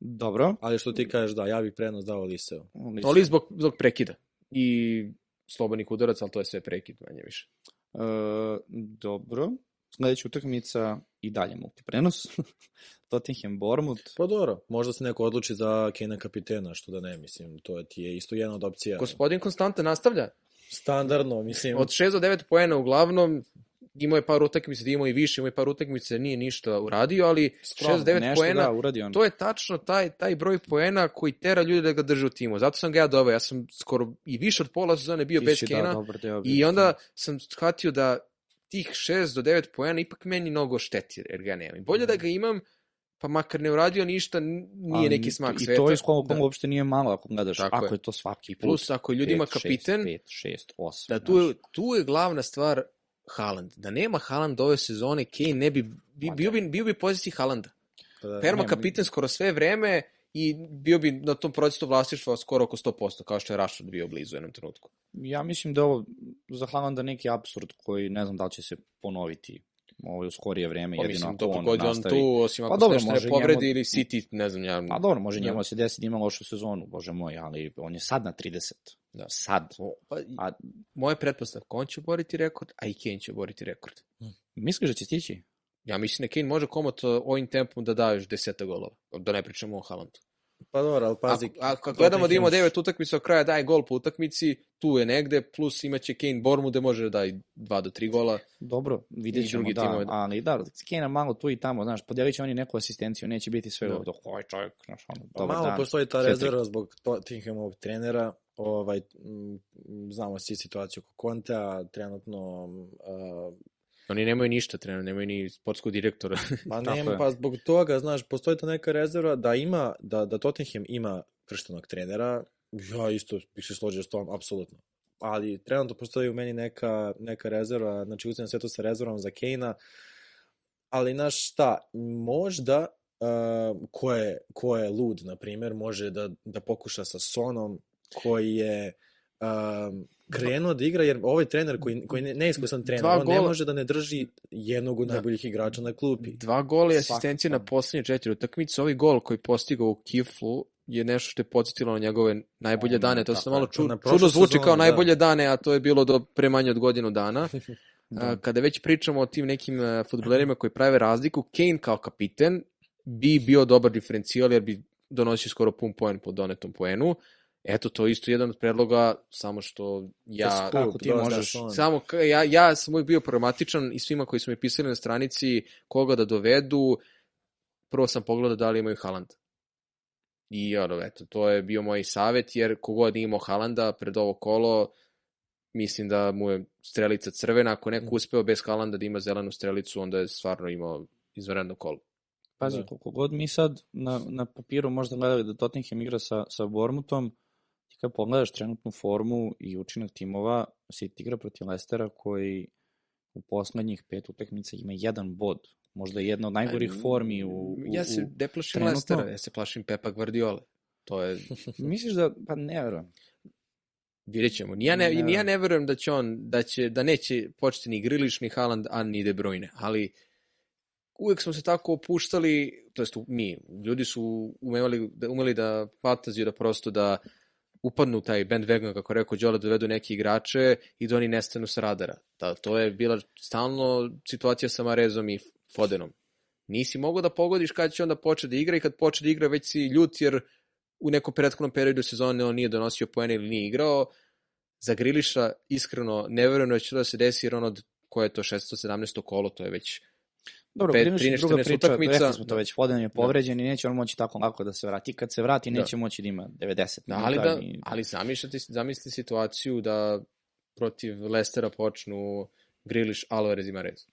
Dobro. Ali što ti kažeš, da, ja bih prednost dao Oliseu. Olis, Olis zbog, zbog prekida. I slobodnih udarac, ali to je sve prekid, manje više. E, dobro. Sledeća utakmica i dalje multiprenos. <laughs> Tottenham Bournemouth. Pa dobro, možda se neko odluči za Kena kapitena, što da ne, mislim, to ti je isto jedna od opcija. Gospodin Konstanta nastavlja. Standardno, mislim. Od 6 do 9 poena uglavnom, imao je par utakmica, da imao i više, imao je par utakmica, nije ništa uradio, ali 6 do 9 poena, da, uradio to je tačno taj, taj broj poena koji tera ljude da ga drže u timu. Zato sam ga ja doveo, ja sam skoro i više od pola sezone bio Viši, bez da, Kena i onda sam shvatio da tih 6 do 9 poena ipak meni mnogo šteti, jer ga nemam. I bolje da ga imam, pa makar ne uradio ništa, nije Ali, neki smak i sveta. I to iz Kongo da. uopšte nije malo ako gledaš, Tako ako je. je to svaki put. Plus, ako je ljudima 5, kapiten, 5, 6, 8, da tu, je, tu je glavna stvar Haaland. Da nema Haaland ove sezone, Kane ne bi, bi bio, bi, bio bi poziciji Haalanda. Pa da, Perma kapiten skoro sve vreme, i bio bi na tom procesu vlastištva skoro oko 100%, kao što je Rashford bio blizu u jednom trenutku. Ja mislim da je ovo za Haalanda neki absurd koji ne znam da li će se ponoviti ovo u skorije vreme, pa, jedino mislim, ako on nastavi. on tu, osim ako pa, dobro, ne povredi njemu... ili City, ne znam ja. Pa dobro, može njemu da se desi da ima lošu sezonu, bože moj, ali on je sad na 30. Da. Sad. O, pa, a, moje pretpostavke, on će boriti rekord, a i Kane će boriti rekord. Misliš da će stići? Ja mislim da Kane može komot ovim tempom da da još deseta golova. Da ne pričamo o Haalandu. Pa dobro, ali pazi... A, ako gledamo da ima devet utakmica, kraja daje gol po utakmici, tu je negde, plus imaće Kane Bormu da može da daje 2 do 3 gola. Dobro, vidjet ćemo da, timove. ali da, Kane malo tu i tamo, znaš, podijelit će oni neku asistenciju, neće biti sve da. dok ovaj čovjek, znaš, ono, pa dobar malo dan. postoji ta rezerva zbog Tottenhamovog trenera, ovaj, m, znamo svi situaciju oko Konta, trenutno uh, Oni nemaju ništa trenutno, nemaju ni sportskog direktora. <laughs> Pa nema, pa zbog toga, znaš, postoji ta neka rezerva da ima, da, da Tottenham ima krštenog trenera, ja isto bih se složio s tom, apsolutno. Ali trenutno postoji u meni neka, neka rezerva, znači uzem sve to sa rezervom za Kejna, ali znaš šta, možda uh, ko, je, ko je lud, na primjer, može da, da pokuša sa Sonom, koji je um, krenuo da igra, jer ovaj trener koji, koji ne, neiskusan trener, Dva on gola... ne može da ne drži jednog od da. najboljih igrača na klupi. Dva gola i asistencije na poslednje četiri utakmice. Ovaj gol koji postigao u Kiflu je nešto što je podsjetilo na njegove najbolje dane. To se malo ču, čudno zvuči kao da. najbolje dane, a to je bilo do pre manje od godinu dana. <laughs> da. Kada već pričamo o tim nekim e, futbolerima koji prave razliku, Kane kao kapiten bi bio dobar diferencijal jer bi donosi skoro pun poen po donetom poenu. Eto, to je isto jedan od predloga, samo što ja... Kako ti možeš... Samo, ja, ja sam uvijek bio pragmatičan i svima koji su mi pisali na stranici koga da dovedu, prvo sam pogledao da li imaju Haaland. I ono, eto, to je bio moj savet, jer kogod imao Halanda pred ovo kolo, mislim da mu je strelica crvena. Ako neko mhm. uspeo bez Halanda da ima zelenu strelicu, onda je stvarno imao izvanredno kolo. Pazi, da. koliko god mi sad na, na papiru možda gledali da Tottenham igra sa, sa Bormutom, ti kad pogledaš trenutnu formu i učinak timova, City igra protiv Lestera koji u poslednjih pet utakmica ima jedan bod. Možda je jedna od najgorih formi u, u Ja se ne plašim Lestera, ja se plašim Pepa Guardiola. To je... <laughs> Misliš da, pa ne verujem. Vidjet ćemo. Ja ne, ne, ja ne verujem da će on, da, će, da neće početi ni Griliš, ni Haaland, a ni De Bruyne, ali uvek smo se tako opuštali, to jest mi, ljudi su umeli da, umeli da fantaziju da prosto da upadnu taj bandwagon, kako rekao Đola, da dovedu neki igrače i da oni nestanu sa radara. Da, to je bila stalno situacija sa Marezom i Fodenom. Nisi mogao da pogodiš kad će onda početi da igra i kad počne da igra već si ljut jer u nekom prethodnom periodu sezone on nije donosio poene ili nije igrao. Za Griliša iskreno ne verujem da će da se desi jer on od koje je to 617. kolo, to je već Dobro, Pet, 13, druga priča, utakmica, rekli smo to već, Foden je da. povređen da. i neće on moći tako lako da se vrati. Kad se vrati, da. neće da. moći da ima 90 da, ali, da, i... ali zamislite, zamislite situaciju da protiv Lestera počnu Griliš, Alvarez i Marez.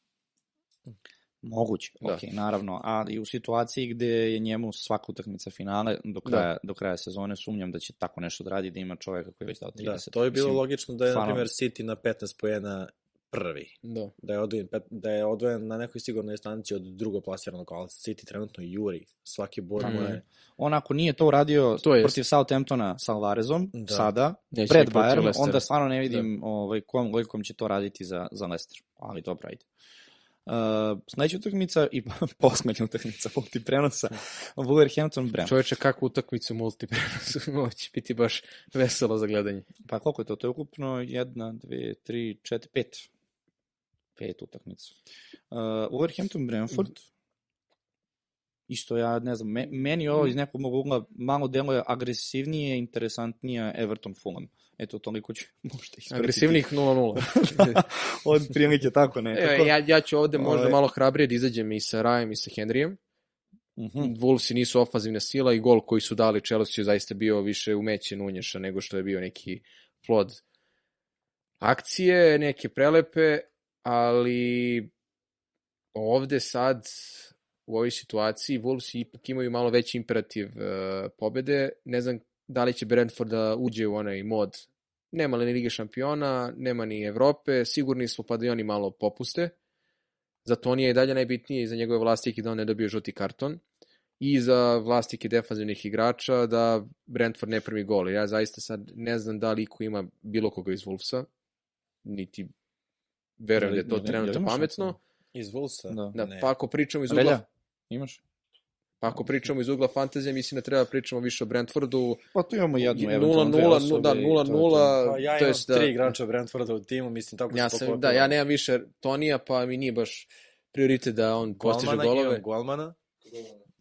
Moguće, da. ok, naravno, ali u situaciji gde je njemu svaka utakmica finale do da. kraja, da. do kraja sezone, sumnjam da će tako nešto da radi, da ima čoveka koji je već dao 30. Da, to je bilo Mislim, logično da je, na primjer, City na 15 pojena prvi. Da. Da je odvojen, da je odvojen na nekoj sigurnoj stanci od drugo plasiranog, ali City trenutno juri. Svaki bod mu je... On ako nije to uradio to je protiv Southamptona sa Alvarezom, da. sada, Neće pred Bayern, onda stvarno ne vidim da. ovaj, kom logikom će to raditi za, za Leicester. Ali dobro, ajde. Uh, sledeća utakmica i <laughs> poslednja utakmica multiprenosa Wolverhampton Brentford. Čoveče, kakvu utakmicu multiprenosa? <laughs> Ovo će biti baš veselo za gledanje. Pa koliko je to? To je ukupno jedna, dve, tri, četiri, pet pet utakmica. Uh, Wolverhampton Brentford, mm. isto ja ne znam, me, meni ovo iz nekog mog ugla malo deluje agresivnije, interesantnije Everton Fulham. Eto, toliko ću možda ispratiti. Agresivnih 0-0. Od prilike tako ne. Evo, ja, ja ću ovde možda malo hrabrije da izađem i sa Rajem i sa Henrijem. Uh. -huh. Wolvesi nisu ofanzivna sila i gol koji su dali Chelsea je zaista bio više umećen unješa nego što je bio neki plod akcije, neke prelepe, ali ovde sad u ovoj situaciji Wolves ipak imaju malo veći imperativ uh, pobede. Ne znam da li će Brentford da uđe u onaj mod nema li ni Lige šampiona, nema ni Evrope, sigurni smo pa da oni malo popuste. Za Tonija je dalje najbitnije i za njegove vlastike da on ne dobije žuti karton i za vlastike defanzivnih igrača da Brentford ne primi gol. Ja zaista sad ne znam da li ko ima bilo koga iz Wolvesa, niti verujem da je to trenutno pametno. Iz Wolvesa? Da. da pa ako pričamo iz ugla... Relja, imaš? Pa ako pričamo iz ugla fantazije, mislim da treba pričamo više o Brentfordu. Pa tu imamo jednu, 0-0, da, 0-0. Pa ja imam jest, tri igrača Brentforda u timu, mislim tako ja sam, Da, ja nemam više Tonija, pa mi nije baš prioritet da on postiže golove. Imam Golmana,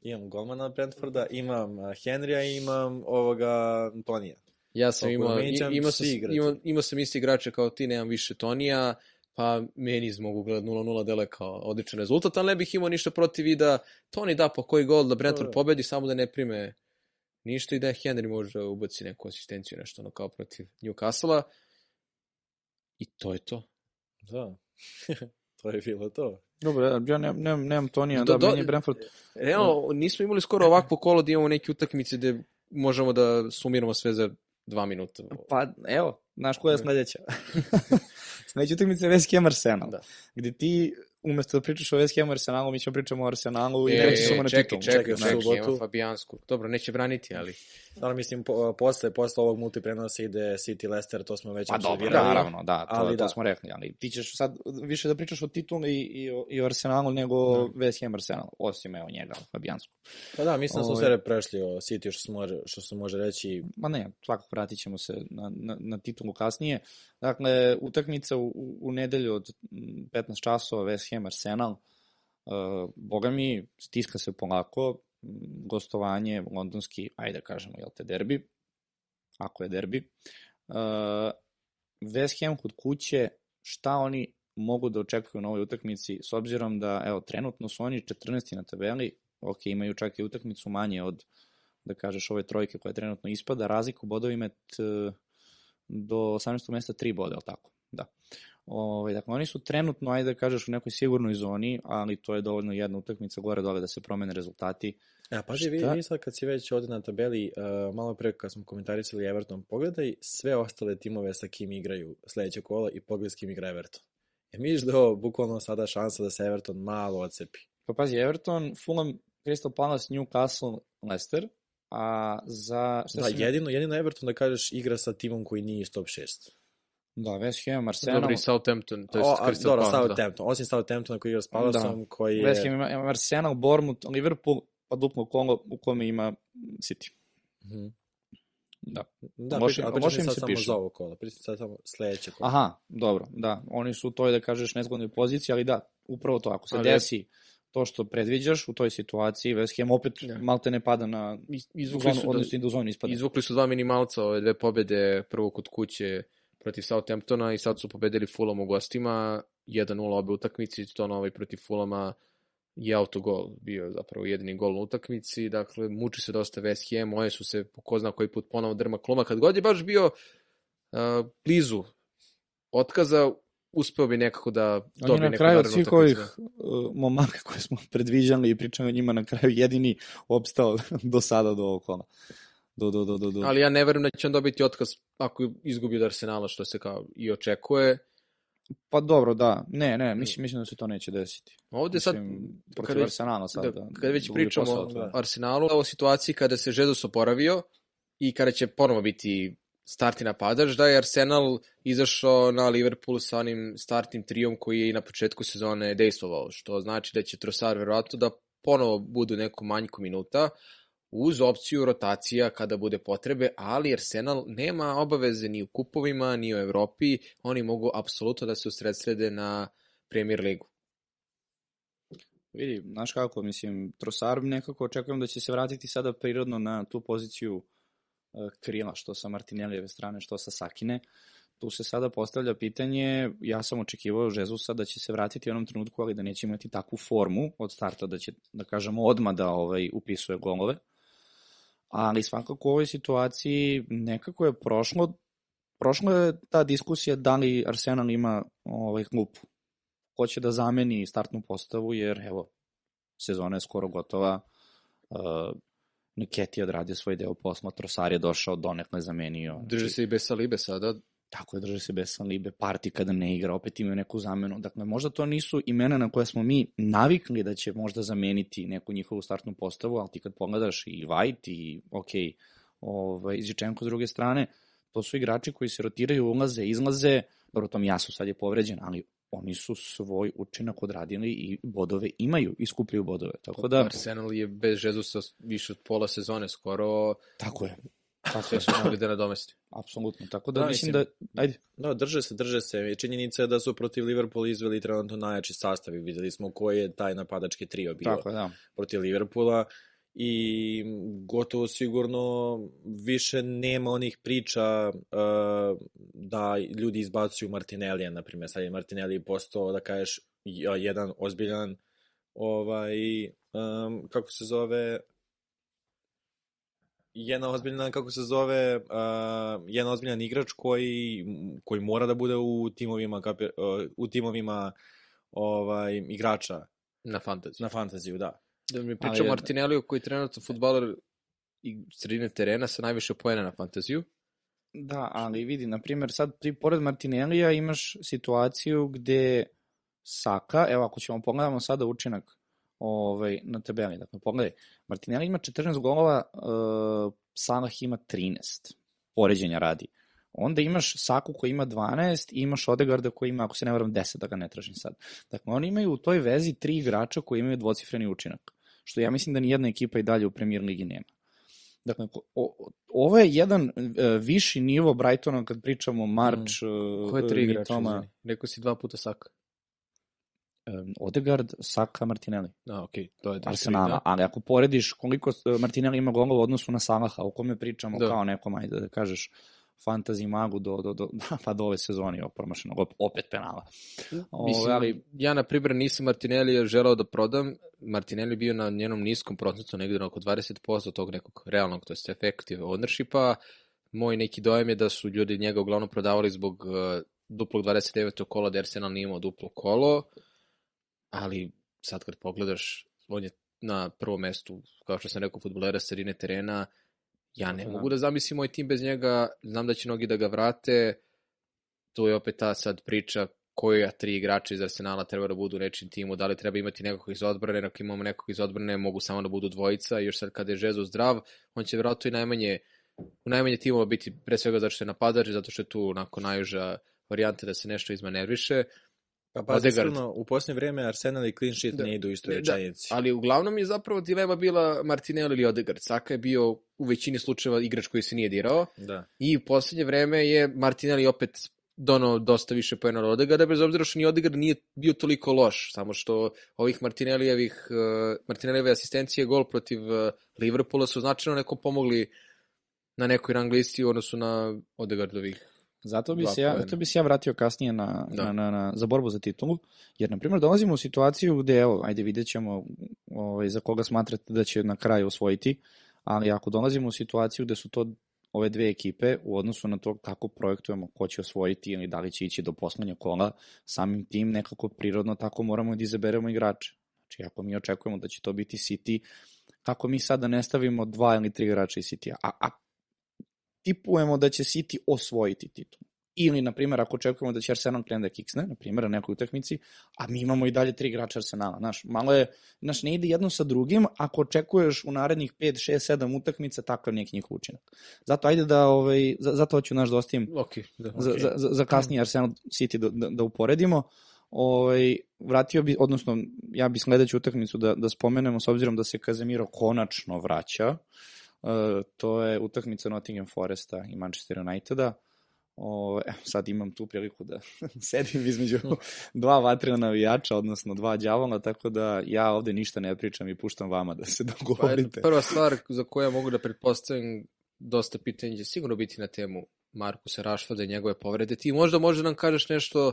imam Golmana Brentforda, imam Henrya i imam ovoga Tonija. Ja sam imao, imao, sam, imao, imao sam isti igrače kao ti, nemam više Tonija, pa meni iz mogu gledati 0-0 dele kao odličan rezultat, ali ne bih imao ništa protiv i da Toni da po koji gol da Brentford pobedi, samo da ne prime ništa i da Henry može ubaci neku asistenciju, nešto ono kao protiv Newcastle-a. I to je to. Da. <laughs> to je bilo to. Dobro, ja nemam, nemam, nemam Tonija, da, do, meni je Brentford... Evo, nismo imali skoro ovakvo kolo da imamo neke utakmice gde možemo da sumiramo sve za dva minuta. Pa, evo, znaš koja je sledeća? <laughs> sledeća utakmica je Ham Arsenal. Da. Gde ti umesto da pričaš o West Hamu Arsenalu, mi ćemo pričamo o Arsenalu i e, neće samo na titul. Čekaj, čekaj, čekaj, čekaj, Fabijansku. Dobro, neće braniti, ali... Stvarno mislim, po, posle, posle ovog multiprenosa ide City Leicester, to smo već pa dobro, da, naravno, da, to, ali to da. smo rekli, ali ti ćeš sad više da pričaš o titulu i, i, o, i o Arsenalu nego da. West Ham Arsenal, osim evo njega, Fabijansku. Pa da, mislim da smo ovaj- sve prešli o City, što se može, što se može reći. Ma ne, svakako vratit ćemo se na, na, na titulu kasnije. Dakle, utakmica u, u nedelju od 15 časova West Ham Arsenal, Uh, boga mi, stiska se polako, gostovanje, londonski, ajde da kažemo, jel te derbi, ako je derbi. Uh, West Ham kod kuće, šta oni mogu da očekuju na ovoj utakmici, s obzirom da, evo, trenutno su oni 14. na tabeli, ok, imaju čak i utakmicu manje od, da kažeš, ove trojke koja trenutno ispada, razliku bodovima do 18. mesta 3 boda, ali tako? Da. Ovaj, dakle, oni su trenutno, ajde da kažeš, u nekoj sigurnoj zoni, ali to je dovoljno jedna utakmica gore dole da se promene rezultati. Ja, paži, vidi, vidi sad kad si već ovde na tabeli, uh, malo pre kad smo komentarisali Everton, pogledaj sve ostale timove sa kim igraju sledeće kola i pogledaj s kim igra Everton. E misliš da je bukvalno sada šansa da se Everton malo odcepi? Pa pazi, Everton, Fulham, Crystal Palace, Newcastle, Leicester, a za... Šta da, jedino, jedino Everton da kažeš igra sa timom koji nije iz top 6. Da, West Ham, Arsenal. Dobri Southampton, to je Crystal Dobro, da. Southampton, da. osim Southamptona koji igra s Palaceom, da. koji je... West Ham ima Arsenal, Bournemouth, Liverpool, pa duplo kolo u kome ima City. Mm -hmm. Da. Da, loše, pričam, loše im se samo piše. za ovo kola, pričam sad samo sledeće kola. Aha, dobro, da. Oni su u toj, da kažeš, nezgodnoj poziciji, ali da, upravo to, ako se ali, desi to što predviđaš u toj situaciji, West Ham opet ja. malte ne pada na izvukli zonu, su, odnosno da, do zonu ispada. Izvukli su dva minimalca, ove dve pobede, prvo kod kuće protiv Southamptona i sad su pobedili Fulham u gostima, 1-0 obe utakmici, to na ovaj protiv Fulhama je autogol bio zapravo jedini gol na utakmici, dakle muči se dosta West Ham, moje su se po ko zna koji put ponovo drma kloma, kad god je baš bio uh, blizu otkaza, uspeo bi nekako da dobije neku narednu utakmicu. Na kraju od svih ovih uh, momaka koje smo <laughs> predviđali i pričali o njima na kraju jedini opstao <laughs> do sada do ovog kola. Do, do, do, do, do. Ali ja ne verujem da će on dobiti otkaz ako izgubi od Arsenala, što se kao i očekuje. Pa dobro, da. Ne, ne, mislim, mislim da se to neće desiti. Ovde mislim, sad, kad već, Arsenala sad, da, da, kad već pričamo o da. Arsenalu, o situaciji kada se Jesus oporavio i kada će ponovo biti startni napadač, da je Arsenal izašao na Liverpool sa onim startnim trijom koji je i na početku sezone dejstvovao, što znači da će Trossard verovatno da ponovo budu neku manjku minuta, uz opciju rotacija kada bude potrebe, ali Arsenal nema obaveze ni u kupovima, ni u Evropi, oni mogu apsolutno da se usredsrede na Premier ligu. Vidi, znaš kako, mislim, Trossard nekako očekujem da će se vratiti sada prirodno na tu poziciju e, krila, što sa Martinelijeve strane, što sa Sakine. Tu se sada postavlja pitanje, ja sam očekivao Žezusa da će se vratiti u onom trenutku, ali da neće imati takvu formu od starta, da će, da kažemo, odma da ovaj, upisuje golove ali svakako u ovoj situaciji nekako je prošlo, prošlo je ta diskusija da li Arsenal ima ovaj klupu. Ko će da zameni startnu postavu, jer evo, sezona je skoro gotova, uh, Niketi odradio svoj deo posla, Trosar je došao, donekle zamenio. Drži znači, se i bez Salibe sada, Tako je, drže se bez Libe, Parti kada ne igra, opet imaju neku zamenu. Dakle, možda to nisu imena na koje smo mi navikli da će možda zameniti neku njihovu startnu postavu, ali ti kad pogledaš i White i, ok, ovaj, Zičenko s druge strane, to su igrači koji se rotiraju, ulaze, izlaze, dobro, tom Jasu sad je povređen, ali oni su svoj učinak odradili i bodove imaju, iskupljuju bodove. Tako da... Arsenal je bez Žezusa više od pola sezone skoro. Tako je. Sve su mogli da nadomesti. Apsolutno, tako da, da mislim da, ajde. Da, drže se, drže se. Činjenica je da su protiv Liverpoola izveli trenutno najjači sastav i videli smo koji je taj napadački trio bio tako, da. protiv Liverpoola i gotovo sigurno više nema onih priča uh, da ljudi izbacuju Martinellija, na primjer, sad je Martinelli postao, da kažeš, jedan ozbiljan ovaj, um, kako se zove, jedna ozbiljna, kako se zove, uh, jedan ozbiljan igrač koji, koji mora da bude u timovima, kapi, uh, u timovima ovaj, igrača. Na fantaziju. Na fantaziju, da. Da mi pričam Martinelliju koji je trenutno futbaler i sredine terena sa najviše poena na fantaziju. Da, ali vidi, na primjer, sad ti pored Martinellija imaš situaciju gde Saka, evo ako ćemo pogledamo sada učinak ovaj, na tabeli. Dakle, pogledaj, Martinelli ima 14 golova, uh, Salah ima 13, poređenja radi. Onda imaš Saku koji ima 12 i imaš Odegarda koji ima, ako se ne varam, 10, da ga ne tražim sad. Dakle, oni imaju u toj vezi tri igrača koji imaju dvocifreni učinak. Što ja mislim da ni jedna ekipa i dalje u premier ligi nema. Dakle, o, ovo je jedan uh, viši nivo Brightona kad pričamo March, mm. Ko je tri igrača? Neko si dva puta Saka. Um, Odegaard, Saka, Martinelli. A, okej, okay, to je Arsenala, da. ali ako porediš koliko Martinelli ima golova u odnosu na Salaha, o kome pričamo da. kao nekom, ajde da kažeš, fantasy magu do, do, do, <laughs> pa do ove sezone promašenog, opet penala. Mislim, ali... Ja, na primjer, nisam Martinelli želeo da prodam. Martinelli bio na njenom niskom procentu, negde na oko 20% tog nekog realnog, to je effective ownershipa. Moj neki dojem je da su ljudi njega uglavnom prodavali zbog uh, duplog 29. kola, da Arsenal nije imao duplo kolo, ali sad kad pogledaš, on je na prvom mestu, kao što sam rekao, futbolera sredine terena, Ja ne da. mogu da zamislim moj tim bez njega, znam da će mnogi da ga vrate, to je opet ta sad priča koja tri igrača iz Arsenala treba da budu u nečim timu, da li treba imati nekog iz odbrane, ako imamo nekog iz odbrane, mogu samo da budu dvojica, još sad kada je Žezo zdrav, on će vjerojatno i najmanje, u najmanje timova biti pre svega zato što je napadač, zato što je tu onako najuža varijante da se nešto izmanerviše, Pa pa sigurno, u posljednje vreme Arsenal i clean sheet da. ne idu u istoj. Da, ali uglavnom je zapravo dilema bila Martinelli ili Odegaard. Saka je bio u većini slučajeva igrač koji se nije dirao. Da. I u posljednje vreme je Martinelli opet donao dosta više pojena od Odegaarda, bez obzira što ni Odegaard nije bio toliko loš, samo što ovih Martinellijevih, uh, Martinellijeve asistencije gol protiv uh, Liverpoola su značajno nekom pomogli na nekoj rang listi u odnosu na Odegaardovih Zato bi, se ja, zato bi se ja vratio kasnije na, da. na, na, na, za borbu za titulu, jer, na primjer, dolazimo u situaciju gde, evo, ajde vidjet ćemo ovaj, za koga smatrate da će na kraju osvojiti, ali ako dolazimo u situaciju gde su to ove dve ekipe u odnosu na to kako projektujemo ko će osvojiti ili da li će ići do poslednjeg kola, samim tim nekako prirodno tako moramo da izaberemo igrače. Znači, ako mi očekujemo da će to biti City, kako mi sada ne stavimo dva ili tri igrača iz City-a? A, a tipujemo da će City osvojiti titul. Ili, na primjer, ako očekujemo da će Arsenal krene da kiksne, na primjer, na nekoj utakmici, a mi imamo i dalje tri igrača Arsenala. Znaš, malo je, znaš, ne ide jedno sa drugim, ako očekuješ u narednih 5, 6, 7 utakmica, takav neki njihov učinak. Zato ajde da, ovaj, zato hoću naš dostim da okay, da, okay. za, za, za kasnije Arsenal City da, da, da uporedimo. Ovaj, vratio bi, odnosno, ja bi sledeću utakmicu da, da spomenemo, s obzirom da se Kazemiro konačno vraća, Uh, to je utakmica Nottingham Foresta i Manchester Uniteda. O, evo, sad imam tu priliku da <laughs> sedim između dva vatrena navijača, odnosno dva đavola, tako da ja ovde ništa ne pričam i puštam vama da se <laughs> dogovorite. Pa, prva stvar za koju ja mogu da pretpostavim dosta pitanja će sigurno biti na temu Markusa Rašfada i njegove povrede. Ti možda može nam kažeš nešto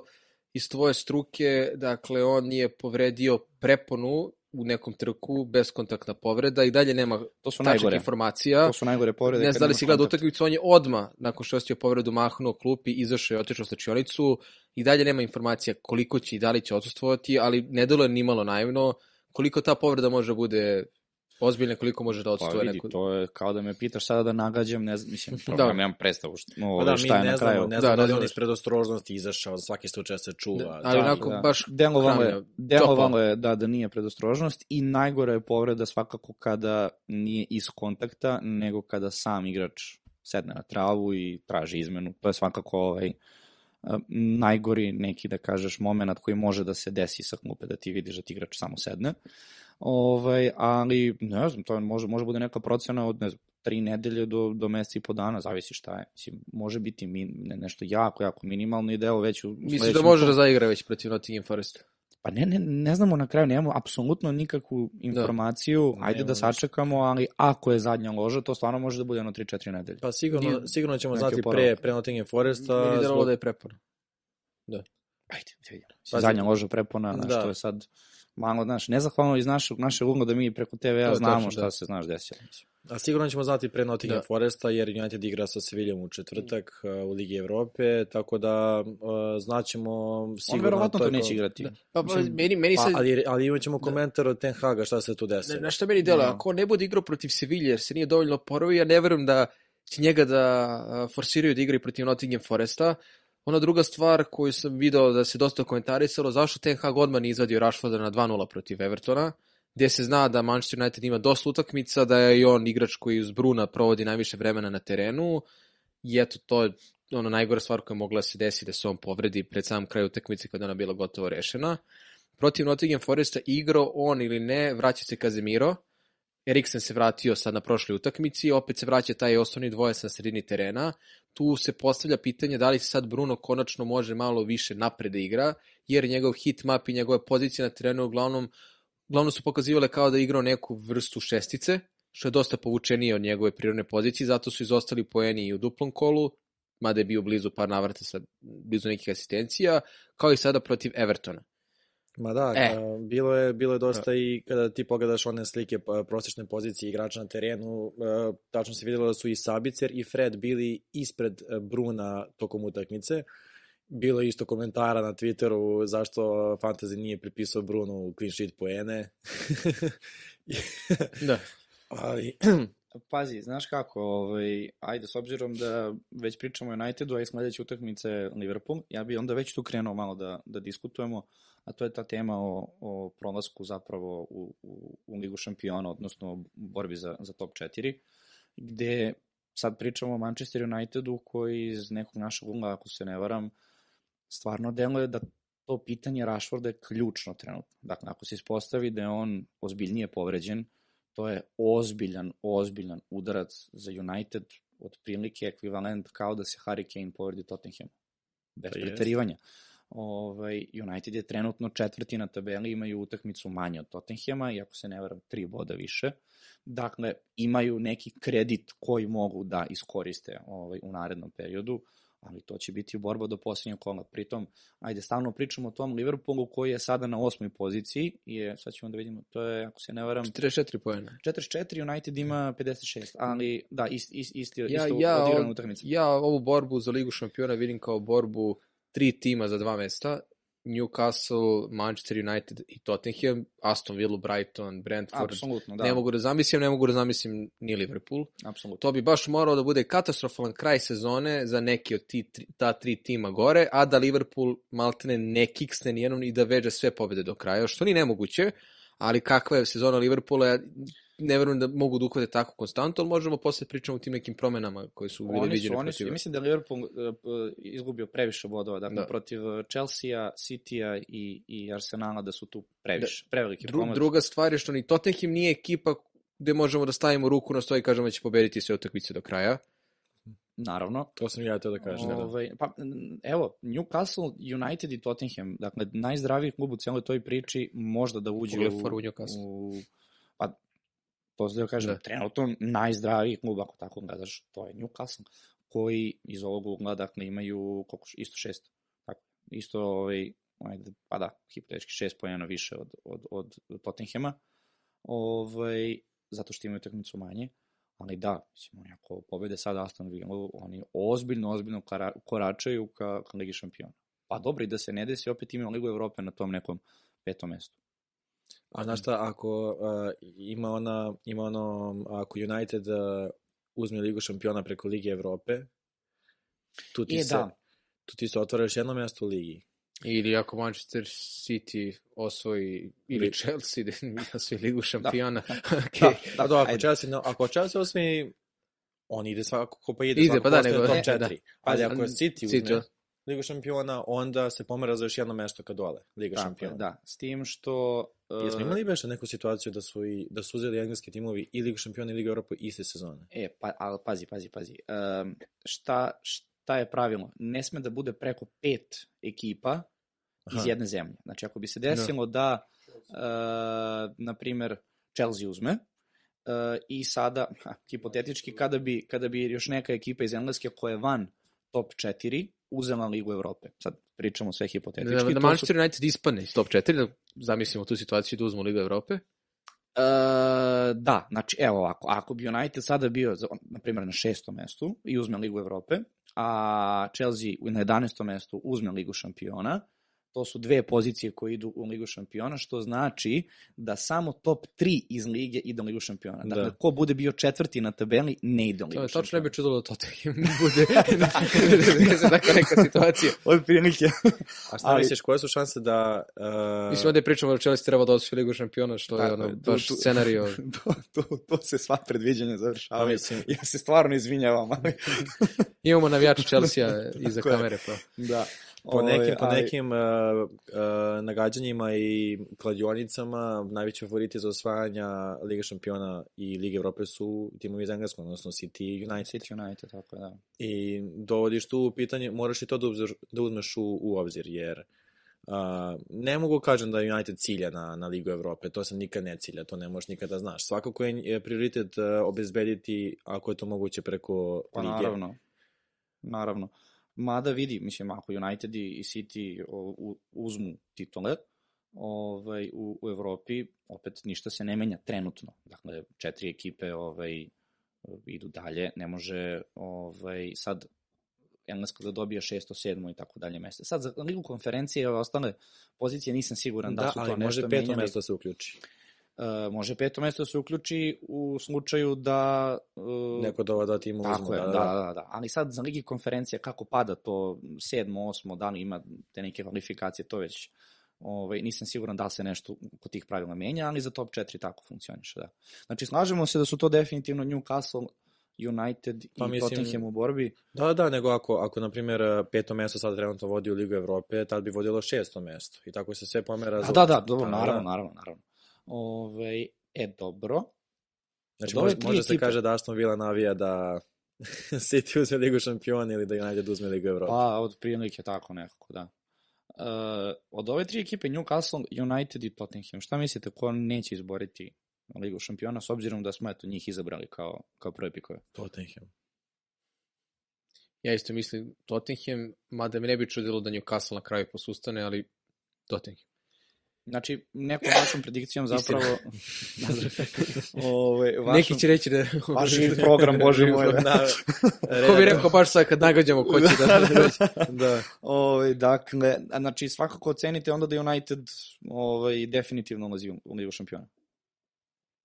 iz tvoje struke, dakle on je povredio preponu u nekom trku, beskontaktna povreda i dalje nema to su najgore informacija. To su najgore povrede. Ne znam da li si gledao utakmicu, on je odma nakon što je povredu mahnuo klupi, izašao i otišao slačionicu i dalje nema informacija koliko će i da li će odsustvovati, ali ne deluje ni malo naivno koliko ta povreda može bude ozbiljne koliko može da odstoje pa, vidi, neko... to je kao da me pitaš sada da nagađam, ne znam, mislim, <laughs> da. nemam predstavu šta, no, pa da, šta je na kraju. Ne znamo, da, da, da, da, iz predostrožnosti izašao, svaki slučaj se čuva. Da, ali onako, da. baš delovalo je, delovalo je da, da nije predostrožnost i najgore je povreda svakako kada nije iz kontakta, nego kada sam igrač sedne na travu i traži izmenu. To je svakako ovaj, najgori neki, da kažeš, moment koji može da se desi sa klupe, da ti vidiš da ti igrač samo sedne. Ovaj, ali, ne znam, to može, može bude neka procena od, ne znam, tri nedelje do, do meseca i po dana, zavisi šta je. Mislim, može biti min, ne, nešto jako, jako minimalno i deo već u Misliš da može da zaigra već protiv Nottingham Foresta? Pa ne, ne, ne znamo na kraju, nemamo apsolutno nikakvu informaciju, da. ajde da sačekamo, ali ako je zadnja loža, to stvarno može da bude ono 3-4 nedelje. Pa sigurno, Nije, sigurno ćemo znati pre, pre Nottingham Foresta. Meni da zbog... da je prepona. Da. Ajde, vidimo. Pa, zadnja loža prepona, da. što je sad malo, znaš, nezahvalno iz našeg, naše ugla da mi preko TV-a znamo tačno, šta da. se, znaš, desilo. A sigurno ćemo znati pre Nottingham da. Foresta, jer United igra sa Seviljom u četvrtak mm. uh, u Ligi Evrope, tako da uh, znaćemo sigurno... On verovatno to, to neće igrati. Da. Pa, pa, meni, meni pa, se... ali, ali imat ćemo da. komentar od Ten Haga šta se tu desilo. Na šta meni delo, da. ako ne bude igrao protiv Sevilje, jer se nije dovoljno porovio, ja ne verujem da će njega da uh, forsiraju da igra protiv Nottingham Foresta, Ona druga stvar koju sam video da se dosta komentarisalo, zašto Ten Hag odmah nije izvadio Rashforda na 2-0 protiv Evertona, gde se zna da Manchester United ima dosta utakmica, da je i on igrač koji uz Bruna provodi najviše vremena na terenu i eto, to je ono najgora stvar koja je mogla da se desi da se on povredi pred sam kraj utakmice kada ona bila gotovo rešena. Protiv Nottingham Foresta igrao on ili ne, vraća se Kazemiro Eriksen se vratio sad na prošloj utakmici, opet se vraća taj osnovni dvojac na sredini terena. Tu se postavlja pitanje da li sad Bruno konačno može malo više napred da igra, jer njegov hit map i njegove pozicije na terenu uglavnom, uglavnom su pokazivale kao da igrao neku vrstu šestice, što je dosta povučenije od njegove prirodne pozicije, zato su izostali poeni i u duplom kolu, mada je bio blizu par navrata sa blizu nekih asistencija, kao i sada protiv Evertona. Ma da, e. bilo, je, bilo je dosta i kada ti pogledaš one slike prosečne pozicije igrača na terenu, tačno se vidjelo da su i Sabicer i Fred bili ispred e, Bruna tokom utakmice. Bilo je isto komentara na Twitteru zašto Fantasy nije pripisao Brunu clean sheet poene. <laughs> da. Ali, <clears throat> Pazi, znaš kako, ovaj, ajde, s obzirom da već pričamo o Unitedu, a i sledeće utakmice Liverpool, ja bi onda već tu krenuo malo da, da diskutujemo, a to je ta tema o, o prolasku zapravo u, u, u Ligu šampiona, odnosno u borbi za, za top 4, gde sad pričamo o Manchester Unitedu koji iz nekog našeg ugla, ako se ne varam, stvarno deluje da to pitanje Rashforda je ključno trenutno. Dakle, ako se ispostavi da je on ozbiljnije povređen, to je ozbiljan, ozbiljan udarac za United, od prilike ekvivalent kao da se Harry Kane povredi Tottenham. Bez pa pretarivanja. Ovaj, United je trenutno četvrti na tabeli, imaju utakmicu manje od Tottenhama, iako se ne varam tri boda više. Dakle, imaju neki kredit koji mogu da iskoriste ovaj, u narednom periodu ali to će biti borba do poslednjeg kola. Pritom, ajde, stalno pričamo o tom Liverpoolu koji je sada na osmoj poziciji i je, sad ćemo da vidimo, to je, ako se ne varam... 44 pojena. 44, United ima 56, ali da, ist, ist, isti, ja, isto ja, odigranu utakmicu. Ja ovu borbu za Ligu šampiona vidim kao borbu tri tima za dva mesta Newcastle, Manchester United i Tottenham, Aston Villa, Brighton, Brentford. Apsolutno, da. Ne mogu da zamislim, ne mogu da zamislim ni Liverpool. Apsolutno. To bi baš morao da bude katastrofalan kraj sezone za neki od ti, ta tri tima gore, a da Liverpool maltene ne kiksne nijednom i da veže sve pobede do kraja, što ni nemoguće, ali kakva je sezona Liverpoola, ne verujem da mogu da uhvate tako konstantno, ali možemo posle pričamo o tim nekim promenama koje su bile viđene protiv. Oni su, mislim da Liverpool uh, izgubio previše bodova, dakle da. protiv Chelsea, City-a i, i Arsenala da su tu previše, da. prevelike Dru, Druga stvar je što ni Tottenham nije ekipa gde možemo da stavimo ruku na sto i kažemo da će pobediti sve utakmice do kraja. Naravno. To sam ja teo da kažem. Ove, ovaj, pa, evo, Newcastle, United i Tottenham, dakle, najzdraviji klub u cijeloj toj priči možda da uđe u, u, u, to da kažem, da. trenutno najzdraviji klub, ako tako gledaš, to je Newcastle, koji iz ovog ugla, dakle, imaju koliko, isto šest, tako, isto, ovaj, ajde, pa da, hipotetički šest pojena više od, od, od Tottenhama, ovaj, zato što imaju utakmicu manje, ali da, mislim, oni ako pobede sada Aston Villa, oni ozbiljno, ozbiljno koračaju ka, ka Ligi šampiona. Pa dobro, i da se ne desi, opet imaju Ligu Evrope na tom nekom petom mestu. A znaš šta, ako uh, ima, ona, ima ono, ako United uh, uzme Ligu šampiona preko Lige Evrope, tu ti, e, se, da. tu ti se otvara još jedno mesto u Ligi. Ili ako Manchester City osvoji, ili Chelsea da <laughs> osvoji Ligu šampiona. Da, <laughs> okay. da, da, da, ako, Chelsea, no, ako Chelsea osvoji, on ide svakako pa ide, ide pa da, nego, top 4. E, da. Ali ako je City uzme, City, Ligu šampiona, onda se pomera za još jedno mesto ka dole, Liga Tako, šampiona. Da, s tim što... Uh, Jesmo imali već neku situaciju da su, i, da su uzeli engleski timovi i Ligu šampiona i Ligu Evropa iste sezone? E, pa, ali pazi, pazi, pazi. Um, šta, šta je pravilno? Ne sme da bude preko pet ekipa Aha. iz jedne zemlje. Znači, ako bi se desilo no. da, uh, na primer, Chelsea uzme, uh, i sada, ha, hipotetički, kada bi, kada bi još neka ekipa iz Engleske koja je van top 4, uzela Ligu Evrope. Sad pričamo sve hipotetički. Da, da Manchester su... United ispadne iz top 4, da zamislimo tu situaciju da uzmu Ligu Evrope? E, da, znači, evo ovako, ako bi United sada bio, na primjer, na šestom mestu i uzme Ligu Evrope, a Chelsea na 11. mestu uzme Ligu šampiona, to su dve pozicije koje idu u Ligu šampiona, što znači da samo top 3 iz lige ide u Ligu šampiona. Dakle, da. ko bude bio četvrti na tabeli, ne ide u Ligu to, šampiona. Točno ne bi čudilo da Tottenham <laughs> bude <laughs> da se tako neka situacija. <laughs> Od prilike. A šta Ali, misliš, koje su šanse da... Uh... Mislim, ovde pričamo da Chelsea treba da osvoji Ligu šampiona, što je ono, baš tu, scenario. to, to, to se sva predviđanja završavaju. Mislim, ja se stvarno izvinjavam. Ali... Imamo navijača Chelsea iza kamere. Pa. Da. Po nekim, po nekim uh, uh, nagađanjima i kladionicama najveći favoriti za osvajanja Liga šampiona i Lige Evrope su timovi iz Engleskog, odnosno City United. City United, tako da. I dovodiš tu pitanje, moraš i to da, uzmeš, da uzmeš u, u obzir, jer Uh, ne mogu kažem da United cilja na, na Ligu Evrope, to se nikad ne cilja, to ne možeš nikada da znaš. Svakako je prioritet uh, obezbediti, ako je to moguće, preko pa, Lige. naravno, naravno. Mada vidi, mislim, ako United i City uzmu titule ovaj, u, u Evropi, opet ništa se ne menja trenutno. Dakle, četiri ekipe ovaj, idu dalje, ne može ovaj, sad Engleska da dobija šesto, sedmo i tako dalje mesta. Sad za ligu konferencije i ove ostale pozicije nisam siguran da, da su to nešto menjali. Da, ali može peto mesto da se uključi. Uh, može peto mesto da se uključi u slučaju da... Uh, Neko da ova da timu tako uzmu. Je, da, da, da, da, da. Ali sad za ligi konferencija kako pada to sedmo, osmo, da li ima te neke kvalifikacije, to već ovaj, nisam siguran da se nešto kod tih pravila menja, ali za top 4 tako funkcioniše, da. Znači, slažemo se da su to definitivno Newcastle, United pa, i mislim, Tottenham u borbi. Da, da, nego ako, ako na primjer, peto mesto sad trenutno vodi u Ligu Evrope, tad bi vodilo šesto mesto. I tako se sve pomera. Da, da, da, dobro, da, naravno, da. naravno, naravno. Ove, e, dobro. Znači, može, može se kaže da Aston Villa navija da <laughs> City uzme Ligu šampiona ili da United uzme Ligu Evrope. Pa, od prilike tako nekako, da. Uh, od ove tri ekipe, Newcastle, United i Tottenham, šta mislite, ko neće izboriti Ligu šampiona, s obzirom da smo eto, njih izabrali kao, kao prve pikove? Tottenham. Ja isto mislim Tottenham, mada me ne bi čudilo da Newcastle na kraju posustane, ali Tottenham. Znači, nekom vašom predikcijom zapravo... <laughs> Ove, vašom... Neki će reći da... Vaš program, bože moj. Da, ko bi rekao baš sad kad nagađamo ko će da... da. Ove, dakle, znači, svakako ocenite onda da United ove, definitivno ulazi u Ligu šampiona.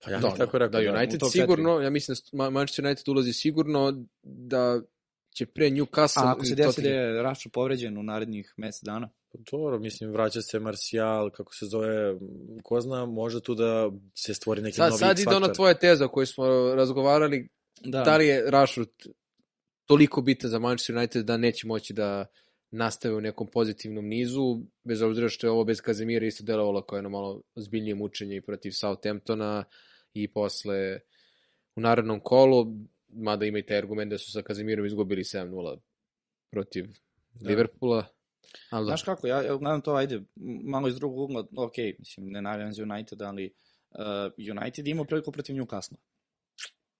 Pa ja da, tako rekao. Da, United da, sigurno, ja mislim da Manchester United ulazi sigurno da će pre Newcastle... A ako se desi da je Rašo povređen u narednih mesec dana? Dobro, mislim, vraća se Martial, kako se zove, ko zna, može tu da se stvori neki sad, novi Sad ide ona tvoja teza koju smo razgovarali, da, da li je Rashford toliko bitan za Manchester United da neće moći da nastave u nekom pozitivnom nizu, bez obzira što je ovo bez Kazemira isto delovalo kao jedno malo zbiljnije mučenje i protiv Southamptona i posle u narodnom kolu, mada ima i taj argument da su sa Kazemirom izgubili 7-0 protiv da. Liverpoola. Ali Znaš kako, ja, ja gledam to, ajde, malo iz drugog ugla, ok, mislim, ne navijam za United, ali uh, United ima priliku protiv Newcastle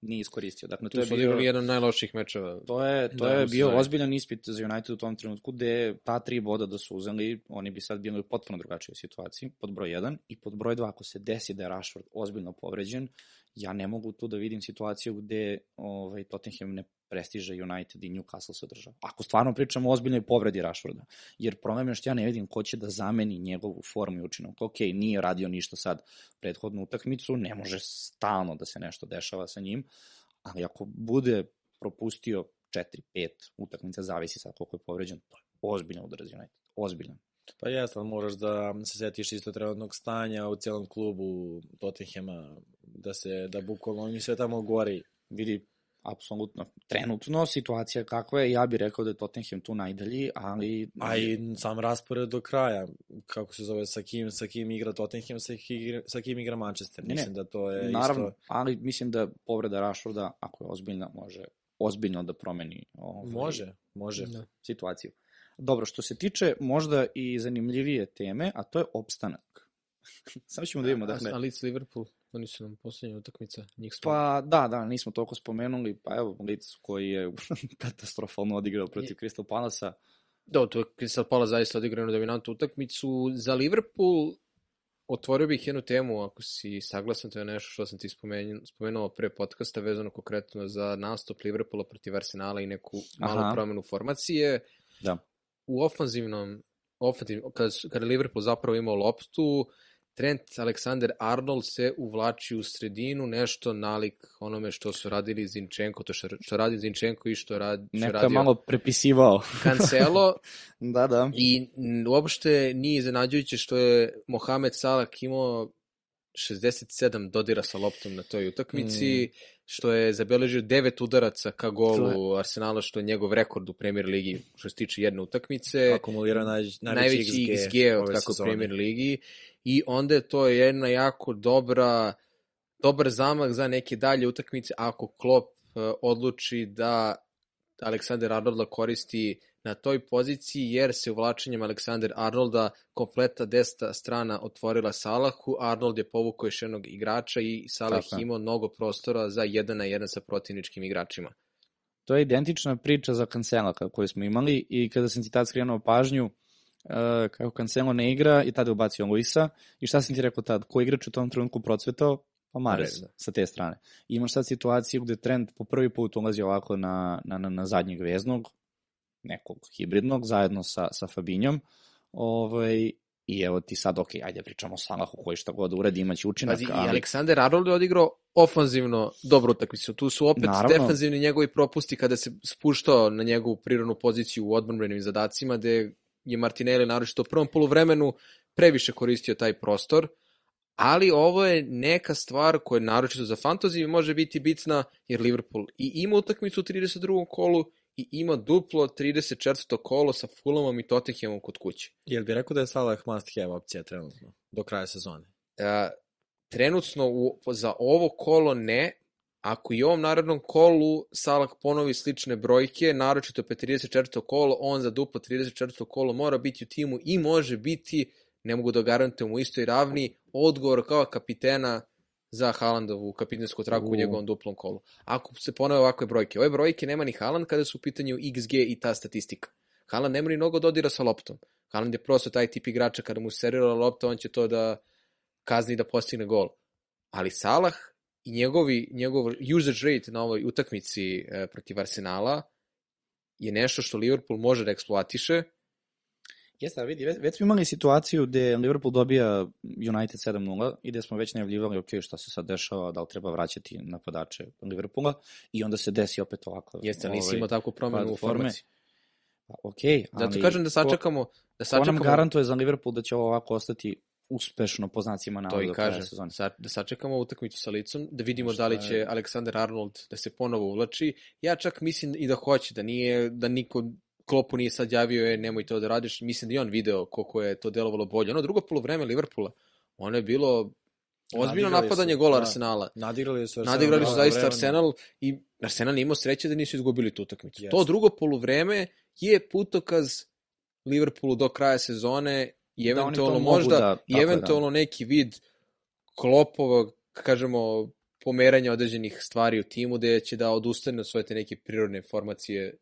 nije iskoristio. Dakle, to, to je bio jedan od najloših mečeva. To je, to da, je bio sve. ozbiljan ispit za United u tom trenutku, gde ta tri boda da su uzeli, oni bi sad bili u potpuno drugačijoj situaciji, pod broj 1 i pod broj 2, ako se desi da je Rashford ozbiljno povređen, ja ne mogu tu da vidim situaciju gde ovaj, Tottenham ne prestiže United i Newcastle se održava. Ako stvarno pričamo o ozbiljnoj povredi Rashforda, jer je što ja ne vidim ko će da zameni njegovu formu i učinak. Ok, nije radio ništa sad prethodnu utakmicu, ne može stalno da se nešto dešava sa njim, ali ako bude propustio 4-5 utakmica, zavisi sad koliko je povređen, to je ozbiljan udar United. Ozbiljan. Pa ali moraš da se setiš isto trenutnog stanja u celom klubu Tottenhama, da se, da bukvalno oni sve tamo gori. Vidi, apsolutno. Trenutno situacija kakva je, ja bih rekao da je Tottenham tu najdalji, ali... A i sam raspored do kraja, kako se zove, sa kim, sa kim igra Tottenham, sa, igra, sa kim igra Manchester. Ne, mislim da to je naravno, isto... ali mislim da povreda Rashforda, ako je ozbiljna, može ozbiljno da promeni ovaj, može, može. Da. situaciju. Dobro, što se tiče možda i zanimljivije teme, a to je opstanak. <laughs> Samo ćemo da vidimo. Dakle, a Leeds Liverpool? Oni su nam poslednja utakmica. Njih smo... Pa da, da, nismo toliko spomenuli. Pa evo, Leeds koji je <laughs> katastrofalno odigrao protiv Crystal Palasa. Da, to je Crystal Palace zaista odigrao dominantnu utakmicu. Za Liverpool otvorio bih jednu temu, ako si saglasan, to je nešto što sam ti spomenuo, spomenuo pre podcasta, vezano konkretno za nastup Liverpoola protiv Arsenala i neku malu Aha. promenu formacije. Da. U ofanzivnom, ofanzivnom kada, kada Liverpool zapravo imao loptu, Trent Alexander-Arnold se uvlači u sredinu, nešto nalik onome što su radili Zinčenko, to što, što radi Zinčenko i što, radi, što Neko radio... malo prepisivao. <laughs> Cancelo. da, da. I uopšte nije iznenađujuće što je Mohamed Salah imao 67 dodira sa loptom na toj utakmici, mm. što je zabeležio devet udaraca ka golu Arsenala, što je njegov rekord u Premier Ligi, što se tiče jedne utakmice. Akumulira naj, najveći, najveći XG, XG od kako. Premier Ligi. I onda je to jedna jako dobra, dobar zamah za neke dalje utakmice ako Klopp uh, odluči da Aleksander Arnolda koristi na toj poziciji jer se uvlačenjem Aleksander Arnolda kompleta desna strana otvorila Salahu, Arnold je povukao još jednog igrača i Salah Tako. imao mnogo prostora za jedan na jedan sa protivničkim igračima. To je identična priča za Cancela koju smo imali i kada sam ti tad skrenuo pažnju, uh, kako Cancelo ne igra i tada je ubacio Luisa i šta sam ti rekao tad, ko igrač u tom trenutku procvetao? Pa Mares, da. sa te strane. I imaš sad situaciju gde trend po prvi put ulazi ovako na, na, na, na zadnjeg veznog, nekog hibridnog, zajedno sa, sa Fabinjom, ovaj, I evo ti sad, ok, ajde pričamo o Salahu koji šta god uradi, imaće učinak. Pazi, ali... i Aleksander Arnold je odigrao ofanzivno dobro utakmicu. Tu su opet Naravno. defanzivni njegovi propusti kada se spuštao na njegovu prirodnu poziciju u odbrbenim zadacima, gde je Martinelli naročito u prvom polovremenu previše koristio taj prostor, ali ovo je neka stvar koja je naročito za fantasy može biti bitna, jer Liverpool i ima utakmicu u 32. kolu i ima duplo 34. kolo sa Fulhamom i Tottenhamom kod kuće. Jel bi rekao da je Salah must have opcija trenutno, do kraja sezone? E, trenutno u, za ovo kolo ne, ako i ovom narodnom kolu Salah ponovi slične brojke, naročito opet 34. kolo, on za duplo 34. kolo mora biti u timu i može biti, ne mogu da garantujem u istoj ravni, odgovor kao kapitena za Haalandovu kapitensku traku u, u njegovom duplom kolu. Ako se ponove ovakve brojke, ove brojke nema ni Haaland kada su u pitanju XG i ta statistika. Haaland nema ni mnogo dodira sa loptom. Haaland je prosto taj tip igrača kada mu se servirala lopta, on će to da kazni da postigne gol. Ali Salah i njegovi, njegov usage rate na ovoj utakmici e, protiv Arsenala je nešto što Liverpool može da eksploatiše Jeste, vidi, već smo imali situaciju gde Liverpool dobija United 7-0 i gde smo već najavljivali, ok, šta se sad dešava, da li treba vraćati napadače Liverpoola i onda se desi opet ovako. Jeste, ali nisi ovaj, imao takvu promenu u formaciji. Pa, ok, ali... Zato kažem da sačekamo... Da sačekamo... Ko nam garantuje za Liverpool da će ovo ovako ostati uspešno po znacima na to i kaže, sa, da sačekamo utakmicu sa licom, da vidimo da li će je... Alexander Arnold da se ponovo uvlači. Ja čak mislim i da hoće, da nije, da niko Klopu nije sad javio, je, nemoj to da radiš. Mislim da i on video koliko je to delovalo bolje. Ono drugo polovreme Liverpoola, ono je bilo ozbiljno napadanje gola da, Arsenala. Nadigrali su Arsenal. Nadigrali su zaista Arsenal i Arsenal imao sreće da nisu izgubili tu utakmicu. Yes. To drugo polovreme je putokaz Liverpoolu do kraja sezone i da eventualno da možda da, i eventualno da. neki vid Klopova, kažemo, pomeranja određenih stvari u timu gde će da odustane od svoje te neke prirodne formacije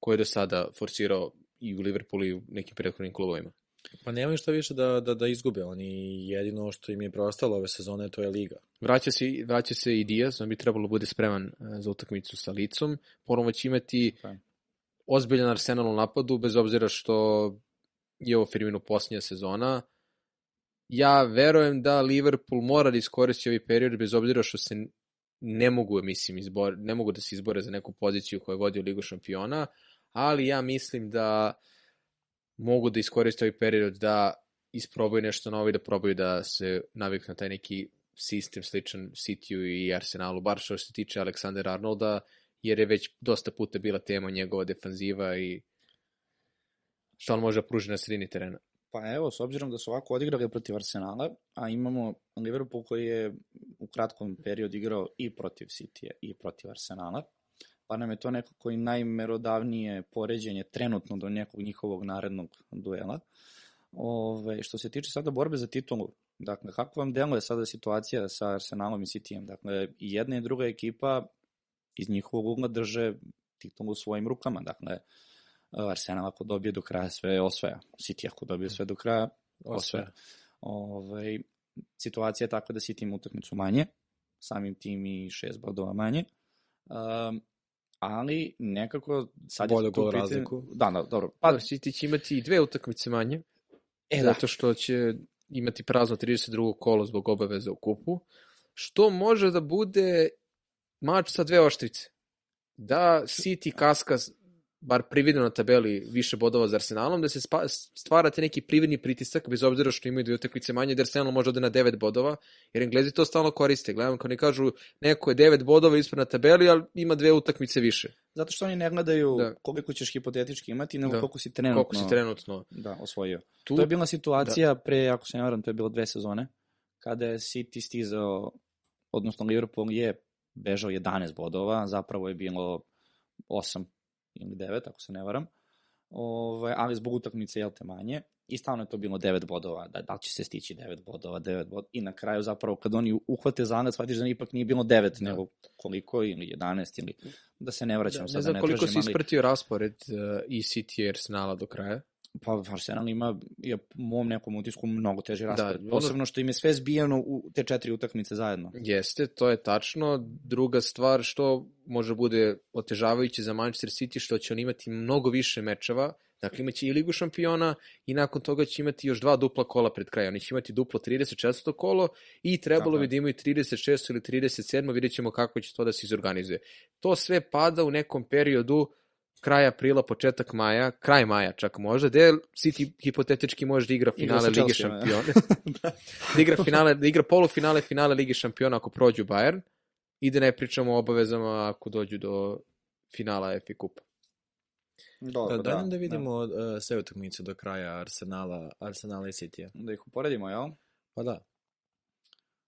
koje je do sada forsirao i u Liverpoolu i u nekim prethodnim klubovima. Pa nema što više da, da, da izgube, oni jedino što im je preostalo ove sezone to je Liga. Vraća se, vraća se i Diaz, on bi trebalo da bude spreman e, za utakmicu sa licom, ponovo će imati okay. ozbiljan arsenal u napadu, bez obzira što je ovo Firminu posljednja sezona. Ja verujem da Liverpool mora da iskoristi ovaj period, bez obzira što se ne mogu, mislim, izbor, ne mogu da se izbore za neku poziciju koja vodi u Ligu šampiona, ali ja mislim da mogu da iskoriste ovaj period da isprobaju nešto novo i da probaju da se naviknu na taj neki sistem sličan Cityu i Arsenalu, bar što se tiče Aleksandra Arnolda, jer je već dosta puta bila tema njegova defanziva i što on može da pružiti na sredini terena. Pa evo, s obzirom da su ovako odigrali protiv Arsenala, a imamo Liverpool koji je u kratkom periodu igrao i protiv City i protiv Arsenala, pa nam je to nekako i najmerodavnije poređenje trenutno do nekog njihovog narednog duela. Ove, što se tiče sada borbe za titulu, dakle, kako vam deluje sada situacija sa Arsenalom i Cityjem? Dakle, i jedna i druga ekipa iz njihovog ugla drže titulu u svojim rukama, dakle, Arsenal ako dobije do kraja sve osvaja, City ako dobije sve do kraja osvaja. Ovaj, situacija je takva da City ima utakmicu manje, samim tim i šest bodova manje. Um, ali nekako sad Bolje je tu razliku. Da, da, dobro. Pa, City će imati dve utakmice manje, e, da. zato što će imati prazno 32. kolo zbog obaveza u kupu, što može da bude mač sa dve oštrice. Da City kaska bar prividno na tabeli više bodova za Arsenalom, da se stvarate neki prividni pritisak, bez obzira što imaju dve utakmice manje, da Arsenal može ode na 9 bodova, jer Englezi to stalno koriste. Gledam kao ne kažu, neko je 9 bodova ispred na tabeli, ali ima dve utakmice više. Zato što oni ne gledaju da. koliko ćeš hipotetički imati, nego da. koliko si trenutno, koliko si trenutno. Da, osvojio. Tu, to je bila situacija da. pre, ako se ne varam, to je bilo dve sezone, kada je City stizao, odnosno Liverpool je bežao 11 bodova, zapravo je bilo 8 ili 9, ako se ne varam, Ove, ali zbog utakmice je te manje i stalno je to bilo 9 bodova, da, da će se stići 9 bodova, 9 bodova i na kraju zapravo kad oni uhvate zanac, shvatiš da ipak nije bilo 9, da. nego koliko ili 11 ili da se ne vraćamo da, sad. Ne znam da ne koliko si ispratio raspored uh, i City Arsenala do kraja. Pa Arsenal ima, je mom nekom utisku mnogo teži raspored. Da, Posebno što im je sve zbijeno u te četiri utakmice zajedno. Jeste, to je tačno. Druga stvar što može bude otežavajuće za Manchester City, što će on imati mnogo više mečeva, Dakle, imaće i Ligu šampiona i nakon toga će imati još dva dupla kola pred kraj. Oni će imati duplo 34. kolo i trebalo bi da imaju 36. ili 37. Vidjet ćemo kako će to da se izorganizuje. To sve pada u nekom periodu kraj aprila, početak maja, kraj maja čak možda, gde City hipotetički može da igra finale igra Lige šampiona. da. <laughs> da igra, finale, da igra polufinale, finale Lige šampiona ako prođu Bayern i da ne pričamo o obavezama ako dođu do finala FA Kupa. Dobro, da, da, da vidimo da. Sve utakmice do kraja Arsenala, Arsenala i City-a. Da ih uporedimo, jel? Pa da.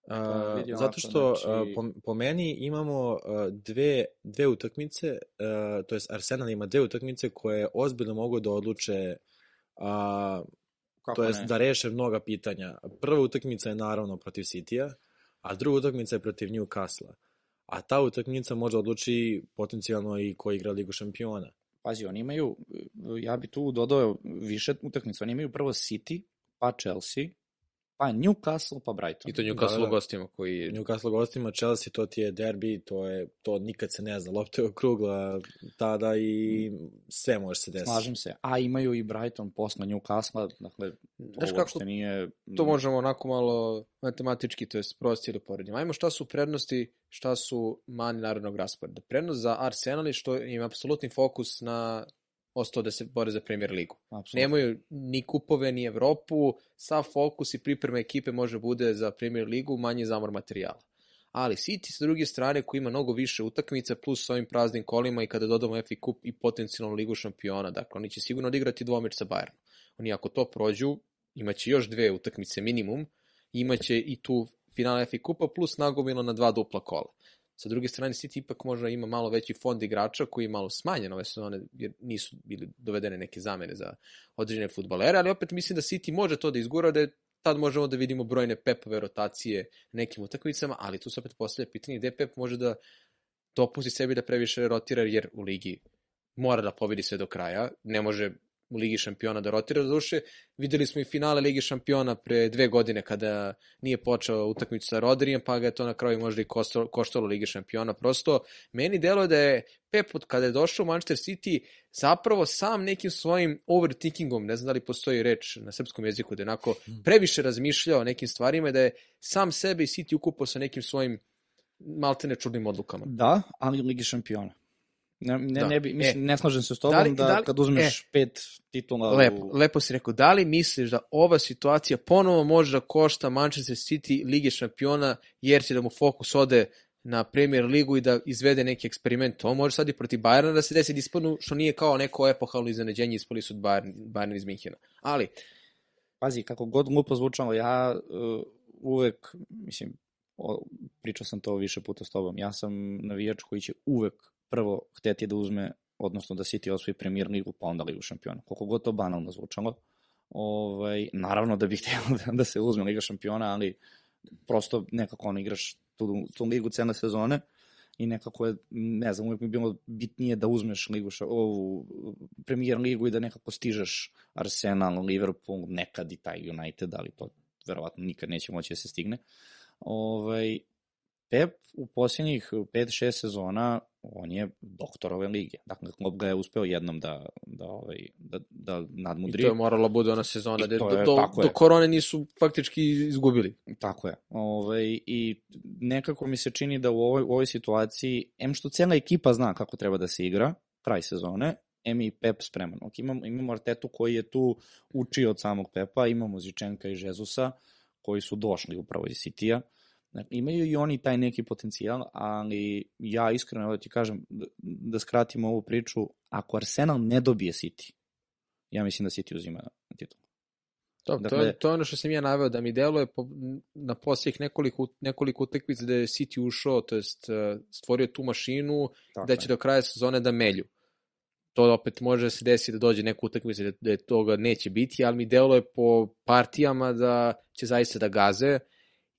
Uh, zato što znači... po, po meni imamo dve, dve utakmice, to jest Arsenal ima dve utakmice koje ozbiljno mogu da odluče uh, Kako to jest ne? da reše mnoga pitanja. Prva utakmica je naravno protiv City-a, a druga utakmica je protiv Newcastle-a. A ta utakmica može odluči potencijalno i ko igra Ligu šampiona. Pazi, oni imaju, ja bi tu dodao više utakmica, oni imaju prvo City, pa Chelsea, Pa Newcastle, pa Brighton. I to Newcastle da, da. gostima koji... Newcastle gostima, Chelsea, to ti je derbi, to je, to nikad se ne zna, lopta je okrugla tada i sve može se desiti. Slažem se, a imaju i Brighton posle Newcastle, dakle, to Znaš kako, nije... To možemo onako malo matematički, to je prosti da poredimo. Ajmo šta su prednosti, šta su mani narodnog rasporeda. Prednost za Arsenal je što ima apsolutni fokus na ostao da se bore za Premier ligu. Absolutno. Nemaju ni kupove, ni Evropu, sa fokus i priprema ekipe može bude za Premier ligu, manje zamor materijala. Ali City sa druge strane koji ima mnogo više utakmica plus s ovim praznim kolima i kada dodamo FA Cup i potencijalnu ligu šampiona, dakle oni će sigurno odigrati dvomeč sa Bayernom. Oni ako to prođu, imaće još dve utakmice minimum, imaće i tu finale FA Kupa plus nagomilo na dva dupla kola. Sa druge strane, City ipak možda ima malo veći fond igrača koji je malo smanjen ove sezone, jer nisu bili dovedene neke zamene za određene futbalere, ali opet mislim da City može to da izgura, da je tad možemo da vidimo brojne Pepove rotacije nekim utakmicama, ali tu se opet postavlja pitanje gde Pep može da dopusti sebi da previše rotira, jer u ligi mora da pobedi sve do kraja, ne može u Ligi šampiona da rotira. Doduše, videli smo i finale Ligi šampiona pre dve godine kada nije počeo utakmicu sa Rodrijem, pa ga je to na kraju možda i koštalo, koštalo Ligi šampiona. Prosto, meni delo da je Pep, kada je došao u Manchester City, zapravo sam nekim svojim overthinkingom, ne znam da li postoji reč na srpskom jeziku, da je onako hmm. previše razmišljao o nekim stvarima i da je sam sebe i City ukupao sa nekim svojim maltene čudnim odlukama. Da, ali u Ligi šampiona. Ne, ne, da. ne, bi, mislim, e, ne slažem se s tobom da, li, da, da li, kad uzmeš e, pet titula... Lepo, u... lepo si rekao. Da li misliš da ova situacija ponovo može da košta Manchester City Lige šampiona jer će da mu fokus ode na Premier ligu i da izvede neki eksperiment. To može sad i protiv Bayerna da se desi disponu, što nije kao neko epohalno iznenađenje ispali su od Bayern, Bayern iz Minhena. Ali... Pazi, kako god glupo zvučalo, ja uh, uvek, mislim, o, pričao sam to više puta s tobom, ja sam navijač koji će uvek prvo hteti da uzme, odnosno da City osvoji premier ligu, pa onda ligu šampiona. Koliko god to banalno zvučalo. Ovaj, naravno da bih <laughs> htio da, da se uzme liga šampiona, ali prosto nekako on igraš tu, tu ligu cene sezone i nekako je, ne znam, uvijek mi bilo bitnije da uzmeš ligu, ovu premier ligu i da nekako stižeš Arsenal, Liverpool, nekad i taj United, ali to verovatno nikad neće moći da se stigne. Ovaj, Pep u posljednjih 5-6 sezona on je doktor ove lige. Dakle, klub ga je uspeo jednom da, da, ovaj, da, da nadmudri. I to je morala bude ona sezona da do, je, do, do korone nisu faktički izgubili. Tako je. Ovaj, I nekako mi se čini da u ovoj, u ovoj situaciji, em što cijela ekipa zna kako treba da se igra, kraj sezone, Emi i Pep spreman. Ok, imamo, imamo Artetu koji je tu učio od samog Pepa, imamo Zičenka i Žezusa koji su došli upravo iz City-a. Imaju i oni taj neki potencijal, ali ja iskreno da ti kažem, da, da skratimo ovu priču, ako Arsenal ne dobije City, ja mislim da City uzima titul. To, dakle, to, je, to je ono što sam ja naveo, da mi deluje po, na posljednjih nekoliko, nekoliko utakmica da je City ušao, to jest e, stvorio tu mašinu, tako da će je. do kraja sezone da melju. To opet može da se desiti da dođe neka utakmica da, da toga neće biti, ali mi deluje po partijama da će zaista da gaze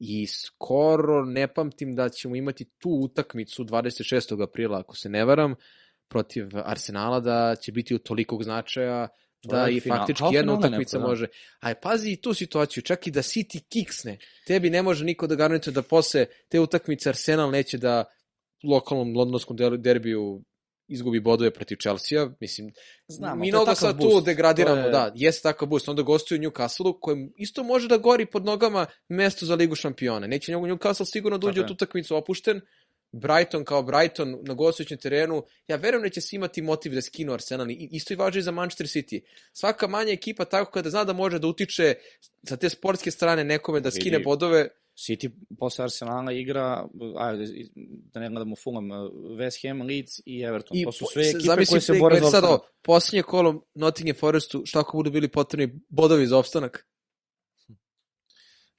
i skoro ne pamtim da ćemo imati tu utakmicu 26. aprila, ako se ne varam, protiv Arsenala, da će biti u tolikog značaja da i final. faktički jedna utakmica da. može. Aj, pazi i tu situaciju, čak i da City kiksne, tebi ne može niko da garantuje da posle te utakmice Arsenal neće da lokalnom londonskom derbiju izgubi bodove protiv Chelsea-a, mislim, Znamo, mi mnogo sad tu degradiramo, je... da, jeste takav boost, onda gostuju Newcastle-u, kojem isto može da gori pod nogama mesto za Ligu šampiona. Neće Newcastle sigurno da uđe u tu utakmicu opušten, Brighton kao Brighton na gostujućem terenu, ja verujem da će se imati motiv da skinu Arsenal. I isto i važi za Manchester City. Svaka manja ekipa tako kada zna da može da utiče sa te sportske strane nekome da skine bodove, City posle Arsenala igra, ajde, da ne gledamo Fulham, West Ham, Leeds i Everton. I to su sve ekipe koje se bore za opstanak. Sad, posljednje kolo Nottingham Forestu, šta ako budu bili potrebni bodovi za opstanak?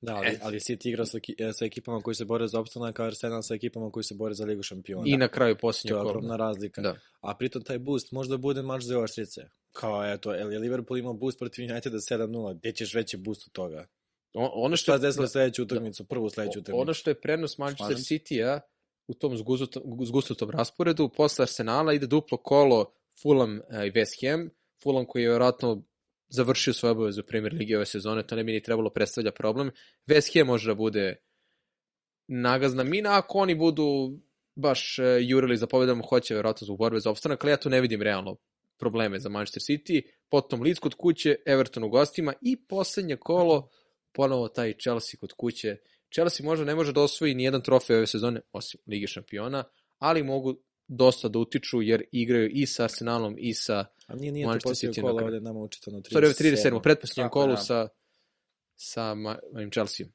Da, ali, ali City igra sa, sa ekipama koji se bore za opstanak, a Arsenal sa ekipama koji se bore za Ligu šampiona. I na kraju posljednje kola. To je ogromna razlika. Da. A pritom taj boost možda bude mač za Oštrice. Kao, eto, je Liverpool imao boost protiv Uniteda 7-0, gde ćeš veći boost od toga? Ono što je desilo sledeću utakmicu, da, prvu sledeću utakmicu. Ono što je prenos Manchester City-a u tom zgustutom rasporedu, posle Arsenala ide duplo kolo Fulham e, i West Ham. Fulham koji je vjerojatno završio svoje obaveze u Premier Ligi ove sezone, to ne bi ni trebalo predstavlja problem. West Ham može da bude nagazna mina, ako oni budu baš e, jurili za pobedom, hoće vjerojatno zbog borbe za opstanak, ali ja tu ne vidim realno probleme za Manchester City, potom Leeds kod kuće, Everton u gostima i poslednje kolo, ponovo taj Chelsea kod kuće. Chelsea možda ne može da osvoji ni jedan trofej ove sezone, osim Lige šampiona, ali mogu dosta da utiču jer igraju i sa Arsenalom i sa A nije, nije Manchester City. kola ovde nama učitano 37. Sorry, 37. Pretposljednjem kolu da. sa, sa mojim Chelsea.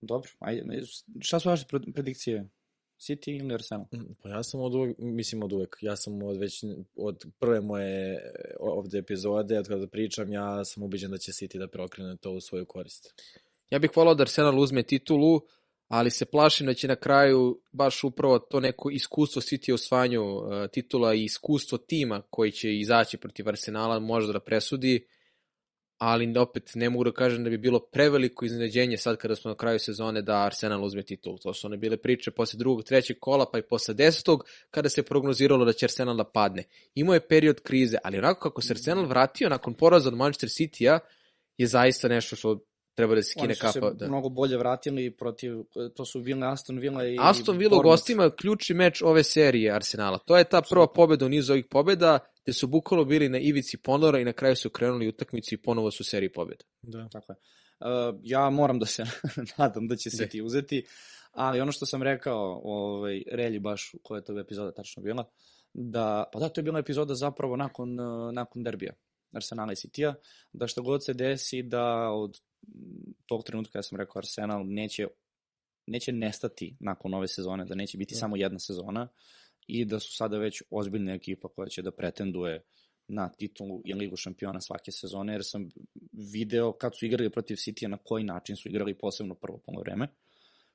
Dobro, ajde. Šta su vaše predikcije? City ili Arsenal? Mm, pa ja sam od uvek, mislim od uvek, ja sam od već od prve moje ovde epizode, od kada pričam, ja sam ubeđen da će City da preokrene to u svoju korist. Ja bih volao da Arsenal uzme titulu, ali se plašim da će na kraju baš upravo to neko iskustvo City u osvanju uh, titula i iskustvo tima koji će izaći protiv Arsenala možda da presudi, ali opet ne mogu da kažem da bi bilo preveliko iznenađenje sad kada smo na kraju sezone da Arsenal uzme titul. To su one bile priče posle drugog, trećeg kola pa i posle desetog kada se prognoziralo da će Arsenal da padne. Imao je period krize, ali onako kako se Arsenal vratio nakon poraza od Manchester City-a je zaista nešto što treba da se skine kapa. Oni su se da. mnogo bolje vratili protiv, to su Villa, Aston Villa i Aston Villa u gostima ključni meč ove serije Arsenala. To je ta prva pobeda u nizu ovih pobeda, gde su bukvalo bili na ivici ponora i na kraju su krenuli utakmicu i ponovo su seriji pobeda. Da, tako je. Uh, ja moram da se <laughs> nadam da će se ti uzeti, ali ono što sam rekao, ovaj, Relji baš koja je to epizoda tačno bila, da, pa da, to je bila epizoda zapravo nakon, nakon derbija. Arsenala i City-a, da što god se desi da od tog trenutka ja sam rekao Arsenal neće neće nestati nakon ove sezone, da neće biti ja. Da. samo jedna sezona i da su sada već ozbiljna ekipa koja će da pretenduje na titulu i ligu šampiona svake sezone, jer sam video kad su igrali protiv City na koji način su igrali posebno prvo vreme.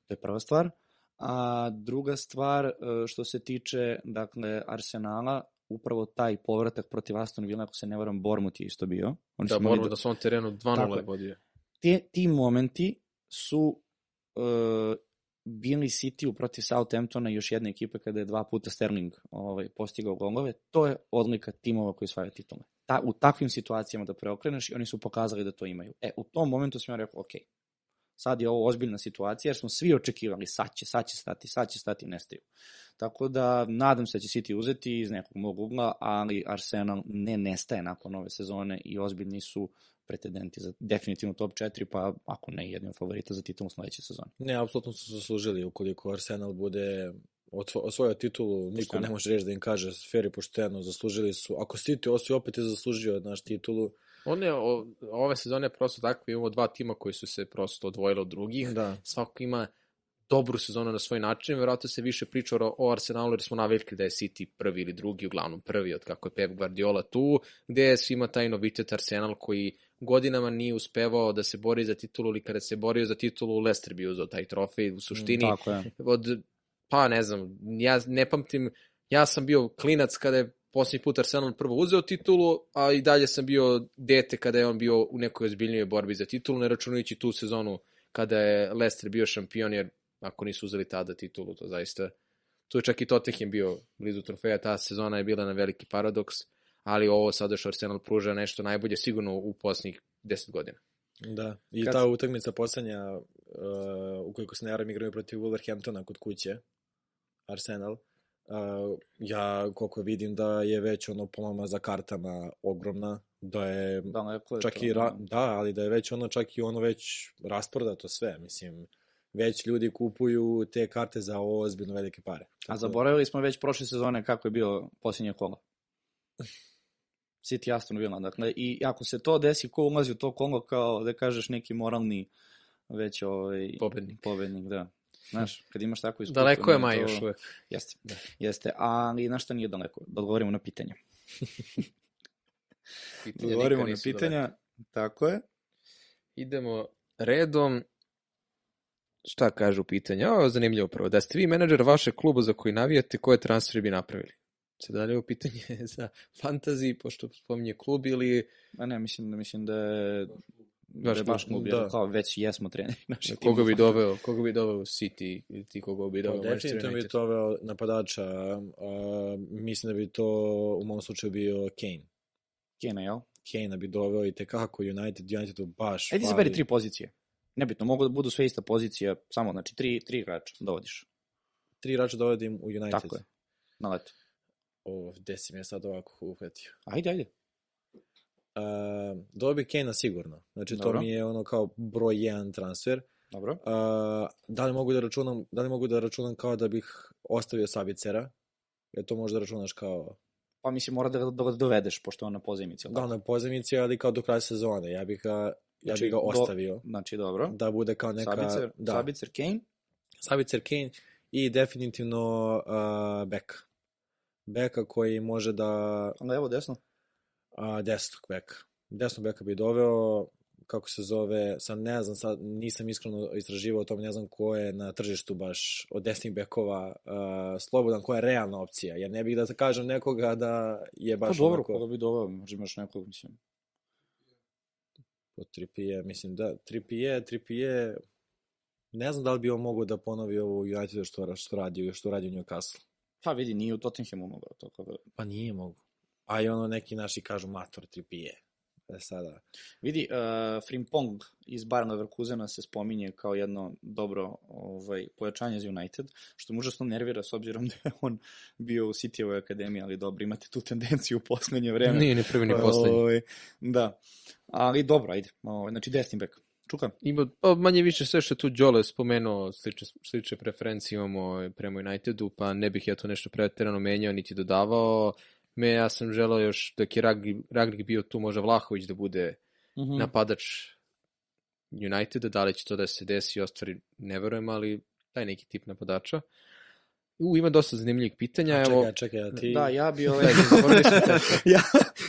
To je prva stvar. A druga stvar, e, što se tiče dakle, Arsenala, upravo taj povratak protiv Aston Villa, ako se ne varam, Bormut je isto bio. Oni da, Bormut da svom terenu 2-0 vodio te, ti momenti su uh, bili City protiv Southamptona još jedne ekipe kada je dva puta Sterling ovaj, postigao golove. To je odlika timova koji osvajaju titule. Ta, u takvim situacijama da preokreneš i oni su pokazali da to imaju. E, u tom momentu sam ja rekao, ok, sad je ovo ozbiljna situacija jer smo svi očekivali sad će, sad će stati, sad će stati, nestaju. Tako da nadam se da će City uzeti iz nekog mog ugla, ali Arsenal ne nestaje nakon ove sezone i ozbiljni su pretendenti za definitivno top 4, pa ako ne jednim favorita za titulu sledeće sezone. Ne, apsolutno su zaslužili ukoliko Arsenal bude osvojio titulu, niko ne može reći da im kaže fair i pošteno, zaslužili su. Ako City osi opet je zaslužio naš titulu. On je, o, ove sezone prosto takve, imamo dva tima koji su se prosto odvojili od drugih. Da. Svako ima dobru sezonu na svoj način, verovatno se više priča o Arsenalu jer smo navikli da je City prvi ili drugi, uglavnom prvi od kako je Pep Guardiola tu, gde je svima taj novitet Arsenal koji godinama nije uspevao da se bori za titulu ili kada se borio za titulu Leicester bi uzao taj trofej u suštini Mm, Tako je. od pa ne znam, ja ne pamtim, ja sam bio klinac kada je posljednji put Arsenal prvo uzeo titulu, a i dalje sam bio dete kada je on bio u nekoj ozbiljnijoj borbi za titulu, ne računajući tu sezonu kada je Leicester bio šampion, jer ako nisu uzeli tada titulu, to zaista tu je čak i Tottenham bio blizu trofeja, ta sezona je bila na veliki paradoks, ali ovo sada što Arsenal pruža nešto najbolje sigurno u posljednjih 10 godina. Da, i Kad- ta utakmica poslednja, uh, ukoliko se ne jaram, igraju protiv Wolverhamptona kod kuće, Arsenal, uh, ja koliko vidim da je već ono pomama za kartama ogromna, da je Da, neko je čak i ra, da, ali da je već ono čak i ono već rasprodato sve, mislim, već ljudi kupuju te karte za ozbiljno velike pare. A Tako- zaboravili smo već prošle sezone kako je bio posljednje kolo. <laughs> City Aston Villa, dakle, i ako se to desi, ko ulazi u to kolo kao, da kažeš, neki moralni već ovaj, Pobednik. pobednik, da. Znaš, kad imaš tako iskustvo... Daleko je maj to- još uvek. Jeste, jeste, ali na šta nije daleko? Da odgovorimo na pitanja. <laughs> Pitanja Da odgovorimo na pitanja, tako je. Idemo redom. Šta kažu pitanja? Ovo je zanimljivo prvo. Da ste vi menadžer vašeg kluba za koji navijate, koje transferi bi napravili? Se da li je ovo pitanje <laughs> za fantasy, pošto spominje klub ili A ne, mislim, mislim da je da Baš je baš klub, klub, da. kao već jesmo treneri <laughs> naših koga timova. bi doveo, koga bi doveo City ili ti koga bi Pa, doveo Manchester definitivno bi United? to veo napadača, a, mislim da bi to u mom slučaju bio Kane. Kane, jel? Kane bi doveo i tekako United, Unitedu baš Ajde izaberi tri pozicije. Nebitno, mogu da budu sve ista pozicija, samo, znači, tri, tri igrača dovodiš. Tri igrača dovodim u United. Tako je. Na leto. O, gde si me sad ovako uhvatio. Ajde, ajde. Uh, bi Kane sigurno. Znači, Dobro. to mi je ono kao broj jedan transfer. Dobro. Uh, da li mogu da računam, da li mogu da računam kao da bih ostavio Sabicera? Jer to možda računaš kao Pa mislim, mora da, da ga dovedeš, pošto je on na pozemici. da na pozemici, ali kao do kraja sezone. Ja bih ga, ja Znači, bih ga do- ostavio. Znači, dobro. Da bude kao neka... Sabicer, da. Sabicer, Kane. Sabicer Kane i definitivno uh, Beka. Beka koji može da... Onda evo desno. Uh, desnog beka. Desnog beka bi doveo, kako se zove, sad ne znam, sad nisam iskreno istraživao o tom, ne znam ko je na tržištu baš od desnih bekova uh, slobodan, koja je realna opcija, jer ne bih da kažem nekoga da je Pa baš dobro, onako... koga bi doveo, možda imaš nekog, mislim. Po Tripije, mislim da, Tripije, Tripije, ne znam da li bi on mogao da ponovi ovo u Unitedu što, što radi, što radi u Newcastle. Pa vidi, nije u Tottenhamu mogao, tako da... Pa nije mogu. A i ono neki naši kažu mator Tripije. E sada, Vidi, uh, Frimpong iz Bayern Leverkusena se spominje kao jedno dobro ovaj, pojačanje za United, što mu užasno nervira s obzirom da je on bio u Cityjevoj akademiji, ali dobro, imate tu tendenciju u poslednje vreme. Nije ni prvi ni poslednji. Ovaj, da, ali dobro, ajde. Ovaj, znači, desni bek. Čuka. Ima, pa manje više sve što je tu Đole spomenuo, slične, slične preferencije imamo prema Unitedu, pa ne bih ja to nešto preterano menjao niti dodavao. Me, ja sam želeo još dok je Ragnik, Ragnik bio tu, možda Vlahović da bude Mm hmm. napadač Uniteda, da li će to da se desi i ostvari, ne verujem, ali taj neki tip napadača. U, ima dosta zanimljivih pitanja. Evo, čekaj, čekaj, a ti... Da, ja bi ovaj... <laughs> Da, te. <laughs> ja,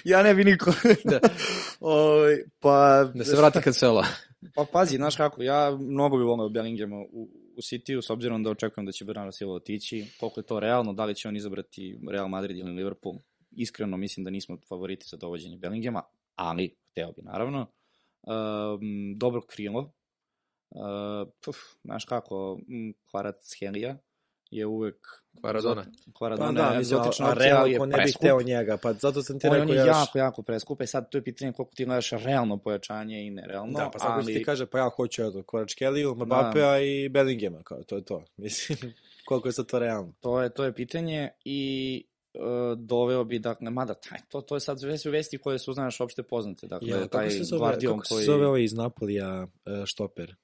ja ne bi niko. Da. <laughs> ovaj, pa... da se vrati kad sela. Pa pazi, znaš kako, ja mnogo bi volio Bellinghama u, u City-u, s obzirom da očekujem da će Bernardo Silva otići. Koliko je to realno, da li će on izabrati Real Madrid ili Liverpool? Iskreno mislim da nismo favoriti za dovođenje Bellinghama, ali, hteo bi naravno. Um, dobro krilo. Uh, puf, znaš kako, Kvarac Helija je uvek... Kvaradona. Kvaradona Pa da, egzotična opcija, ali je realno ko ne bi preskup. hteo njega, pa zato sam ti On, on rekao je još... jako, jako preskup. E sad, to je pitanje koliko ti gledaš realno pojačanje i nerealno. Da, pa sad ali... ti kaže, pa ja hoću eto, Kvaratskhelia, Mbappea i Bellinghama, kao, to je to. <laughs> Mislim, koliko je sad to realno. To je, to je pitanje i uh, doveo bi, dakle, mada taj, to, to je sad sve su vesti koje su, znaš, opšte poznate. Dakle, Ja, taj zove, Guardian kako koji... se zove ovaj iz Napolija uh, štoper?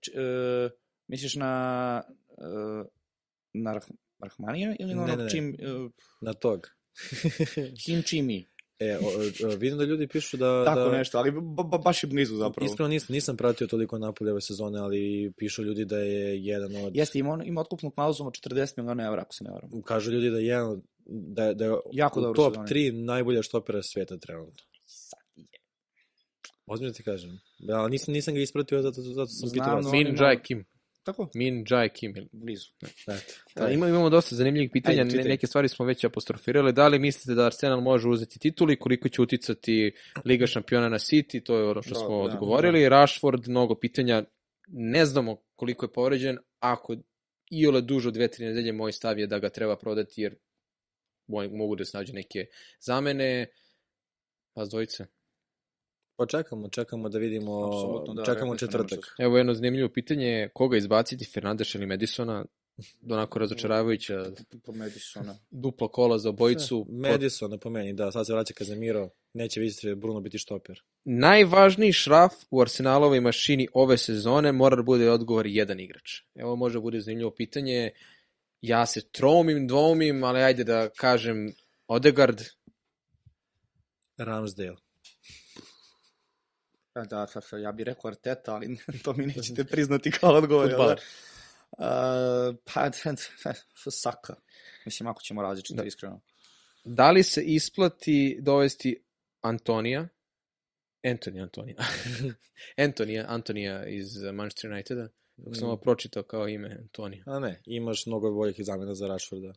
Č, uh, misliš na... Uh, na Rah Rahmanija ili na ne, ne, ne. Čim... Uh, na tog. <laughs> Kim Čimi. E, o, o, vidim da ljudi pišu da... Tako da, nešto, ali ba, ba, baš je blizu zapravo. Iskreno nisam, nisam pratio toliko Napolje ove sezone, ali pišu ljudi da je jedan od... Jeste, ima, ima otkupnu klauzulu od 40 miliona evra, ako se ne varam. Kažu ljudi da je jedan od da, da je jako u top 3 najbolja štopera sveta trenutno. Sad je. Ozbiljno ti kažem. Ja, nisam, nisam ga ispratio, zato, zato sam Znam, pitao. Min Jai Kim. Tako? Min Jai Kim. Blizu. Eto. Da, ima, imamo dosta zanimljivih pitanja, Ajde, neke stvari smo već apostrofirali. Da li mislite da Arsenal može uzeti tituli, koliko će uticati Liga šampiona na City, to je ono što da, smo da, odgovorili. Da. Rashford, mnogo pitanja, ne znamo koliko je povređen, ako i ole duže od dve, tri nedelje, moj stav je da ga treba prodati, jer mogu da se nađe neke zamene. Pa dvojice. Pa čekamo, čekamo da vidimo, da, čekamo četvrtak. Evo jedno zanimljivo pitanje, koga izbaciti, Fernandeš ili Madisona? onako razočaravajuća <laughs> po Madisona. Duplo kola za obojicu. Madisona po meni, da, sad se vraća Kazemiro, neće vidjeti Bruno biti štoper. Najvažniji šraf u Arsenalovoj mašini ove sezone mora da bude odgovor jedan igrač. Evo može da bude zanimljivo pitanje, ja se tromim, dvomim, ali ajde da kažem Odegard. Ramsdale. Da, da, ja bih rekao Arteta, ali <laughs> to mi nećete <laughs> priznati kao odgovor. Futbaler. Uh, pa, Saka. Mislim, ako ćemo različiti, da. iskreno. Da li se isplati dovesti Antonija, Anthony Antonija, <laughs> Antonija, Antonija iz Manchester Uniteda, Ako sam ovo pročitao kao ime Antonija. A ne, imaš mnogo boljih zamena za Rashforda.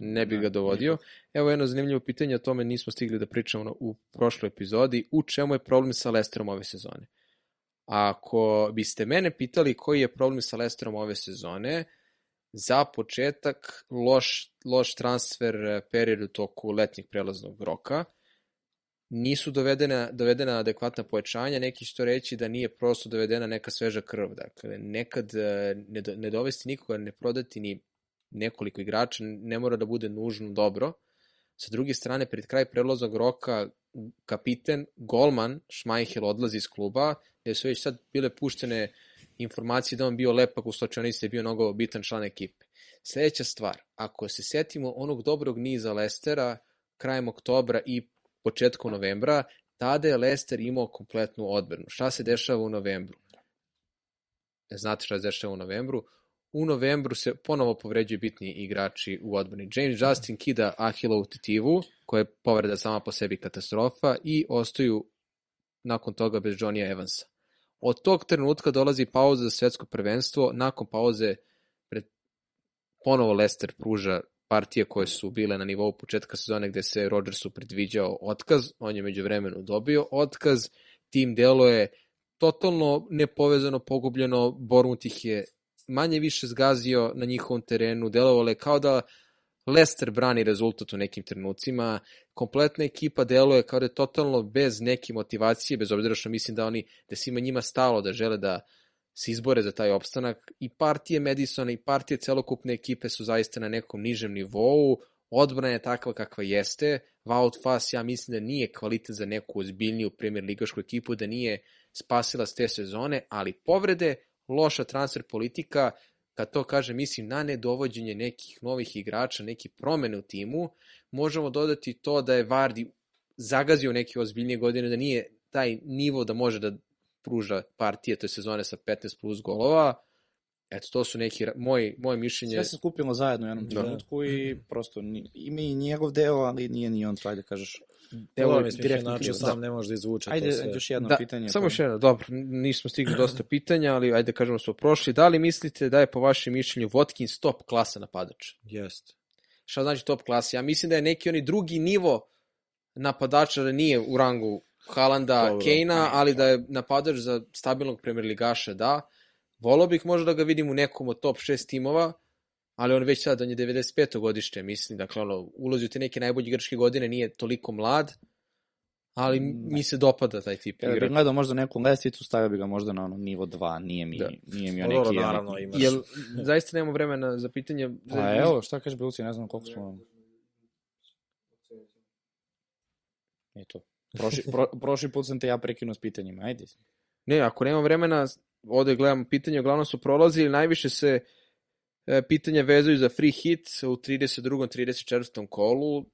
Ne bi ga dovodio. Evo jedno zanimljivo pitanje, o tome nismo stigli da pričamo u prošloj epizodi. U čemu je problem sa Lesterom ove sezone? Ako biste mene pitali koji je problem sa Lesterom ove sezone, za početak loš, loš transfer period u toku letnjeg prelaznog roka – nisu dovedena, dovedena adekvatna pojačanja, neki što reći da nije prosto dovedena neka sveža krv. Dakle, nekad e, ne, do, ne dovesti nikoga, ne prodati ni nekoliko igrača, ne mora da bude nužno dobro. Sa druge strane, pred kraj prelaznog roka kapiten, golman, Šmajhel odlazi iz kluba, gde su već sad bile puštene informacije da on bio lepak u slučajnici, je bio mnogo bitan član ekipe. Sledeća stvar, ako se setimo onog dobrog niza Lestera, krajem oktobra i početkom novembra, tada je Leicester imao kompletnu odbranu. Šta se dešava u novembru? Znate šta se dešava u novembru? U novembru se ponovo povređuju bitni igrači u odbrani. James Justin kida Ahilovu titivu, koja je povreda sama po sebi katastrofa i ostaju nakon toga bez Johnny Evansa. Od tog trenutka dolazi pauza za svetsko prvenstvo, nakon pauze pred ponovo Leicester pruža partije koje su bile na nivou početka sezone gde se Rodgersu predviđao otkaz, on je među vremenu dobio otkaz, tim delo je totalno nepovezano, pogubljeno, Bormut ih je manje više zgazio na njihovom terenu, delovalo je kao da Leicester brani rezultat u nekim trenucima, kompletna ekipa deluje kao da je totalno bez neke motivacije, bez obzira što mislim da oni, da svima njima stalo da žele da se izbore za taj opstanak. I partije Madisona i partije celokupne ekipe su zaista na nekom nižem nivou, odbrana je takva kakva jeste, Wout Fass ja mislim da nije kvalitet za neku ozbiljniju premier ligašku ekipu, da nije spasila s te sezone, ali povrede, loša transfer politika, kad to kaže, mislim na nedovođenje nekih novih igrača, neki promene u timu, možemo dodati to da je Vardi zagazio neke ozbiljnije godine, da nije taj nivo da može da pruža partije te sezone sa 15 plus golova. Eto, to su neki, moj, moje mišljenje... Sve se skupimo zajedno u jednom da. trenutku i prosto ima i njegov deo, ali nije ni on, ajde kažeš. Je direktno način, sam ne može da izvuče ajde, to sve. još jedno da, pitanje. Samo još jedno, dobro, nismo stigli <clears throat> dosta pitanja, ali ajde kažemo smo prošli. Da li mislite da je po vašem mišljenju Watkins top klasa napadač? Jeste. Šta znači top klasa? Ja mislim da je neki oni drugi nivo napadača da nije u rangu Halanda, Kejna, ali da je napadač za stabilnog premier ligaša, da. Volao bih možda da ga vidim u nekom od top 6 timova, ali on već sad, on je 95. godište, mislim, dakle, ono, ulazi u te neke najbolje igračke godine, nije toliko mlad, ali ne. mi se dopada taj tip igrača. Kada bih gledao možda neku lestvicu, stavio bi ga možda na ono nivo 2, nije mi, da. nije mi neki... Dobro, naravno, imaš. Jel, zaista nemamo vremena za pitanje? Pa evo, šta kaže Beluci, ne znam koliko smo... Eto. Prošli, pro, prošli put sam te ja prekinuo s pitanjima, ajde. Ne, ako nema vremena, ovde gledamo pitanje, uglavnom su prolazili, najviše se e, pitanja vezaju za free hit u 32. 34. kolu.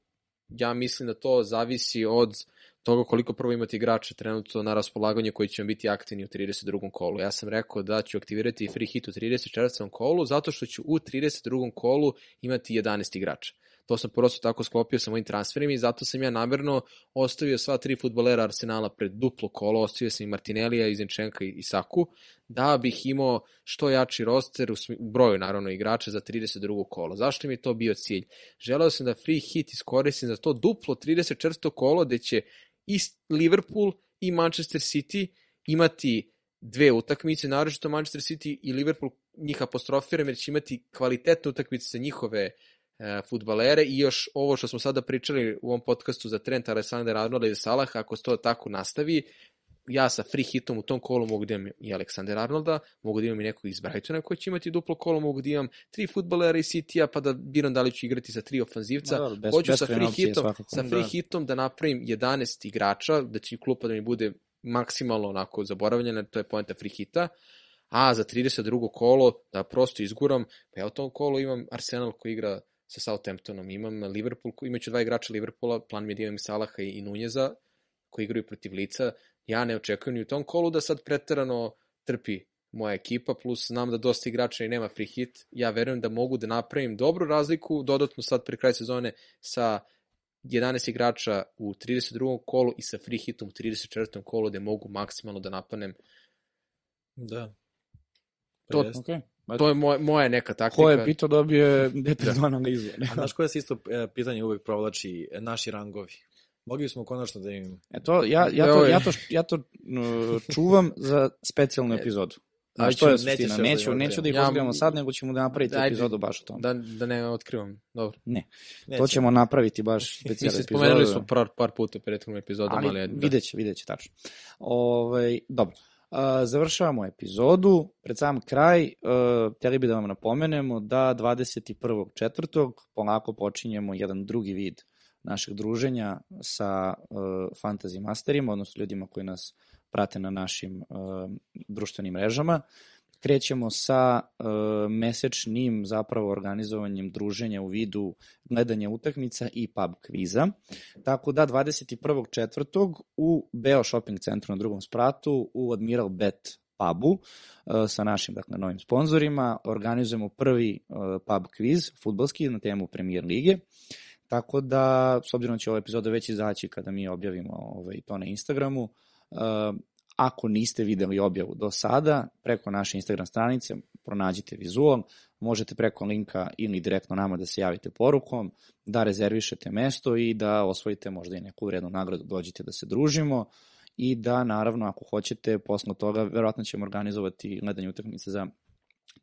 Ja mislim da to zavisi od toga koliko prvo imate igrača trenutno na raspolaganju koji će biti aktivni u 32. kolu. Ja sam rekao da ću aktivirati free hit u 34. kolu zato što ću u 32. kolu imati 11 igrača. To sam prosto tako sklopio sa mojim transferima i zato sam ja namerno ostavio sva tri futbolera Arsenala pred duplo kolo, ostavio sam i Martinellija, i Zenčenka i Saku, da bih imao što jači roster u, broju naravno igrača za 32. kolo. Zašto mi je to bio cilj? Želeo sam da free hit iskoristim za to duplo 34. kolo gde će i Liverpool i Manchester City imati dve utakmice, naročito Manchester City i Liverpool njih apostrofiram jer će imati kvalitetne utakmice za njihove e, futbalere i još ovo što smo sada pričali u ovom podcastu za Trent, Alexander Arnold i Salah, ako se to tako nastavi, ja sa free hitom u tom kolu mogu da imam i Aleksandar Arnolda, mogu da imam i nekog iz Brightona koji će imati duplo kolo, mogu da imam tri futbolera iz City-a pa da biram da li ću igrati sa tri ofanzivca. No, bez, Hoću sa free, hitom, sa free da. hitom da napravim 11 igrača, da će klupa da mi bude maksimalno onako zaboravljena, to je poenta free hita, a za 32. kolo da prosto izguram, pa ja u tom kolu imam Arsenal koji igra sa Southamptonom, imam Liverpool, imaću dva igrača Liverpoola, plan mi je da imam i Salaha i Nunjeza, koji igraju protiv lica, ja ne očekujem ni u tom kolu da sad preterano trpi moja ekipa, plus znam da dosta igrača i nema free hit, ja verujem da mogu da napravim dobru razliku, dodatno sad pre kraj sezone sa 11 igrača u 32. kolu i sa free hitom u 34. kolu gde mogu maksimalno da napanem. Da. To, okay. To je moje, moja neka taktika. Ko je pitao dobije detaljnu <laughs> da. analizu. A znaš koje se isto e, pitanje uvek provlači? Naši rangovi. Mogli smo konačno da im... E to, ja, ja, to, ja, to, ja to čuvam za specijalnu epizodu. Znaš, to je suština. Neću, neću da ih ja, otkrivamo sad, nego ćemo da napraviti ajde, epizodu baš o tome. Da, da ne otkrivam, dobro. Ne, Neće. to ćemo napraviti baš <laughs> specijalnu epizodu. Spomenuli smo par, par puta u prethodnom epizodama, ali... ali da. vidjet će, vidjet će, tačno. Ove, ovaj, dobro. Završavamo epizodu. Pred sam kraj, uh, htjeli bi da vam napomenemo da 21.4. polako počinjemo jedan drugi vid našeg druženja sa uh, fantasy masterima, odnosno ljudima koji nas prate na našim uh, društvenim mrežama. Krećemo sa uh, mesečnim zapravo organizovanjem druženja u vidu gledanja utakmica i pub kviza. Tako da 21.4. u Beo Shopping centru na drugom spratu u Admiral Bet pubu uh, sa našim dakle, novim sponzorima organizujemo prvi uh, pub kviz, futbalski, na temu Premier Lige. Tako da, s obzirom da će ova epizoda već izaći kada mi objavimo ovaj, to na Instagramu, uh, ako niste videli objavu do sada, preko naše Instagram stranice pronađite vizual, možete preko linka ili direktno nama da se javite porukom, da rezervišete mesto i da osvojite možda i neku vrednu nagradu, dođite da se družimo i da naravno ako hoćete posle toga verovatno ćemo organizovati gledanje utakmice za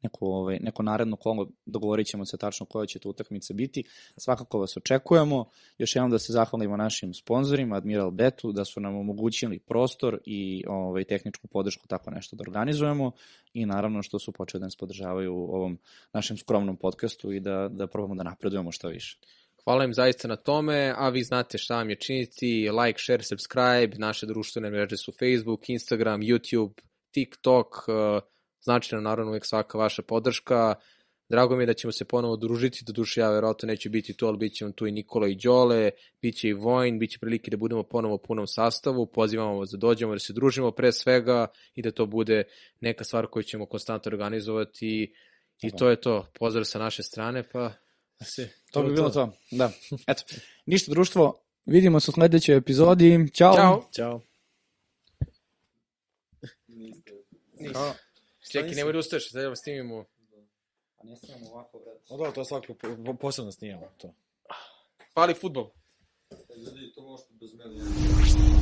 neko, ovaj, neko naredno kolo, dogovorit ćemo se tačno koja će to utakmica biti. Svakako vas očekujemo. Još jednom da se zahvalimo našim sponsorima, Admiral Betu, da su nam omogućili prostor i ovaj, tehničku podršku tako nešto da organizujemo i naravno što su počeli da nas podržavaju u ovom našem skromnom podcastu i da, da probamo da napredujemo što više. Hvala im zaista na tome, a vi znate šta vam je činiti, like, share, subscribe, naše društvene mreže su Facebook, Instagram, YouTube, TikTok, uh, Znači nam naravno uvek svaka vaša podrška. Drago mi je da ćemo se ponovo družiti, do duše ja verovatno neću biti tu, ali bit će tu i Nikola i Đole, bit će i Vojn, bit će prilike da budemo ponovo u punom sastavu, pozivamo vas da dođemo, da se družimo pre svega i da to bude neka stvar koju ćemo konstantno organizovati i to je to. Pozdrav sa naše strane, pa... Se, to, to bi bilo to. to. Da. Eto, ništa društvo, vidimo se u sledećoj epizodi. Ćao. Ćao. Ćao. Niste. Niste. Čekaj, nemoj da ustaješ, da snimimo. Pa ne snimamo ovako, brate. O da, to svako, posebno snimamo to. Pali futbol. Ljudi, to možete bez mene.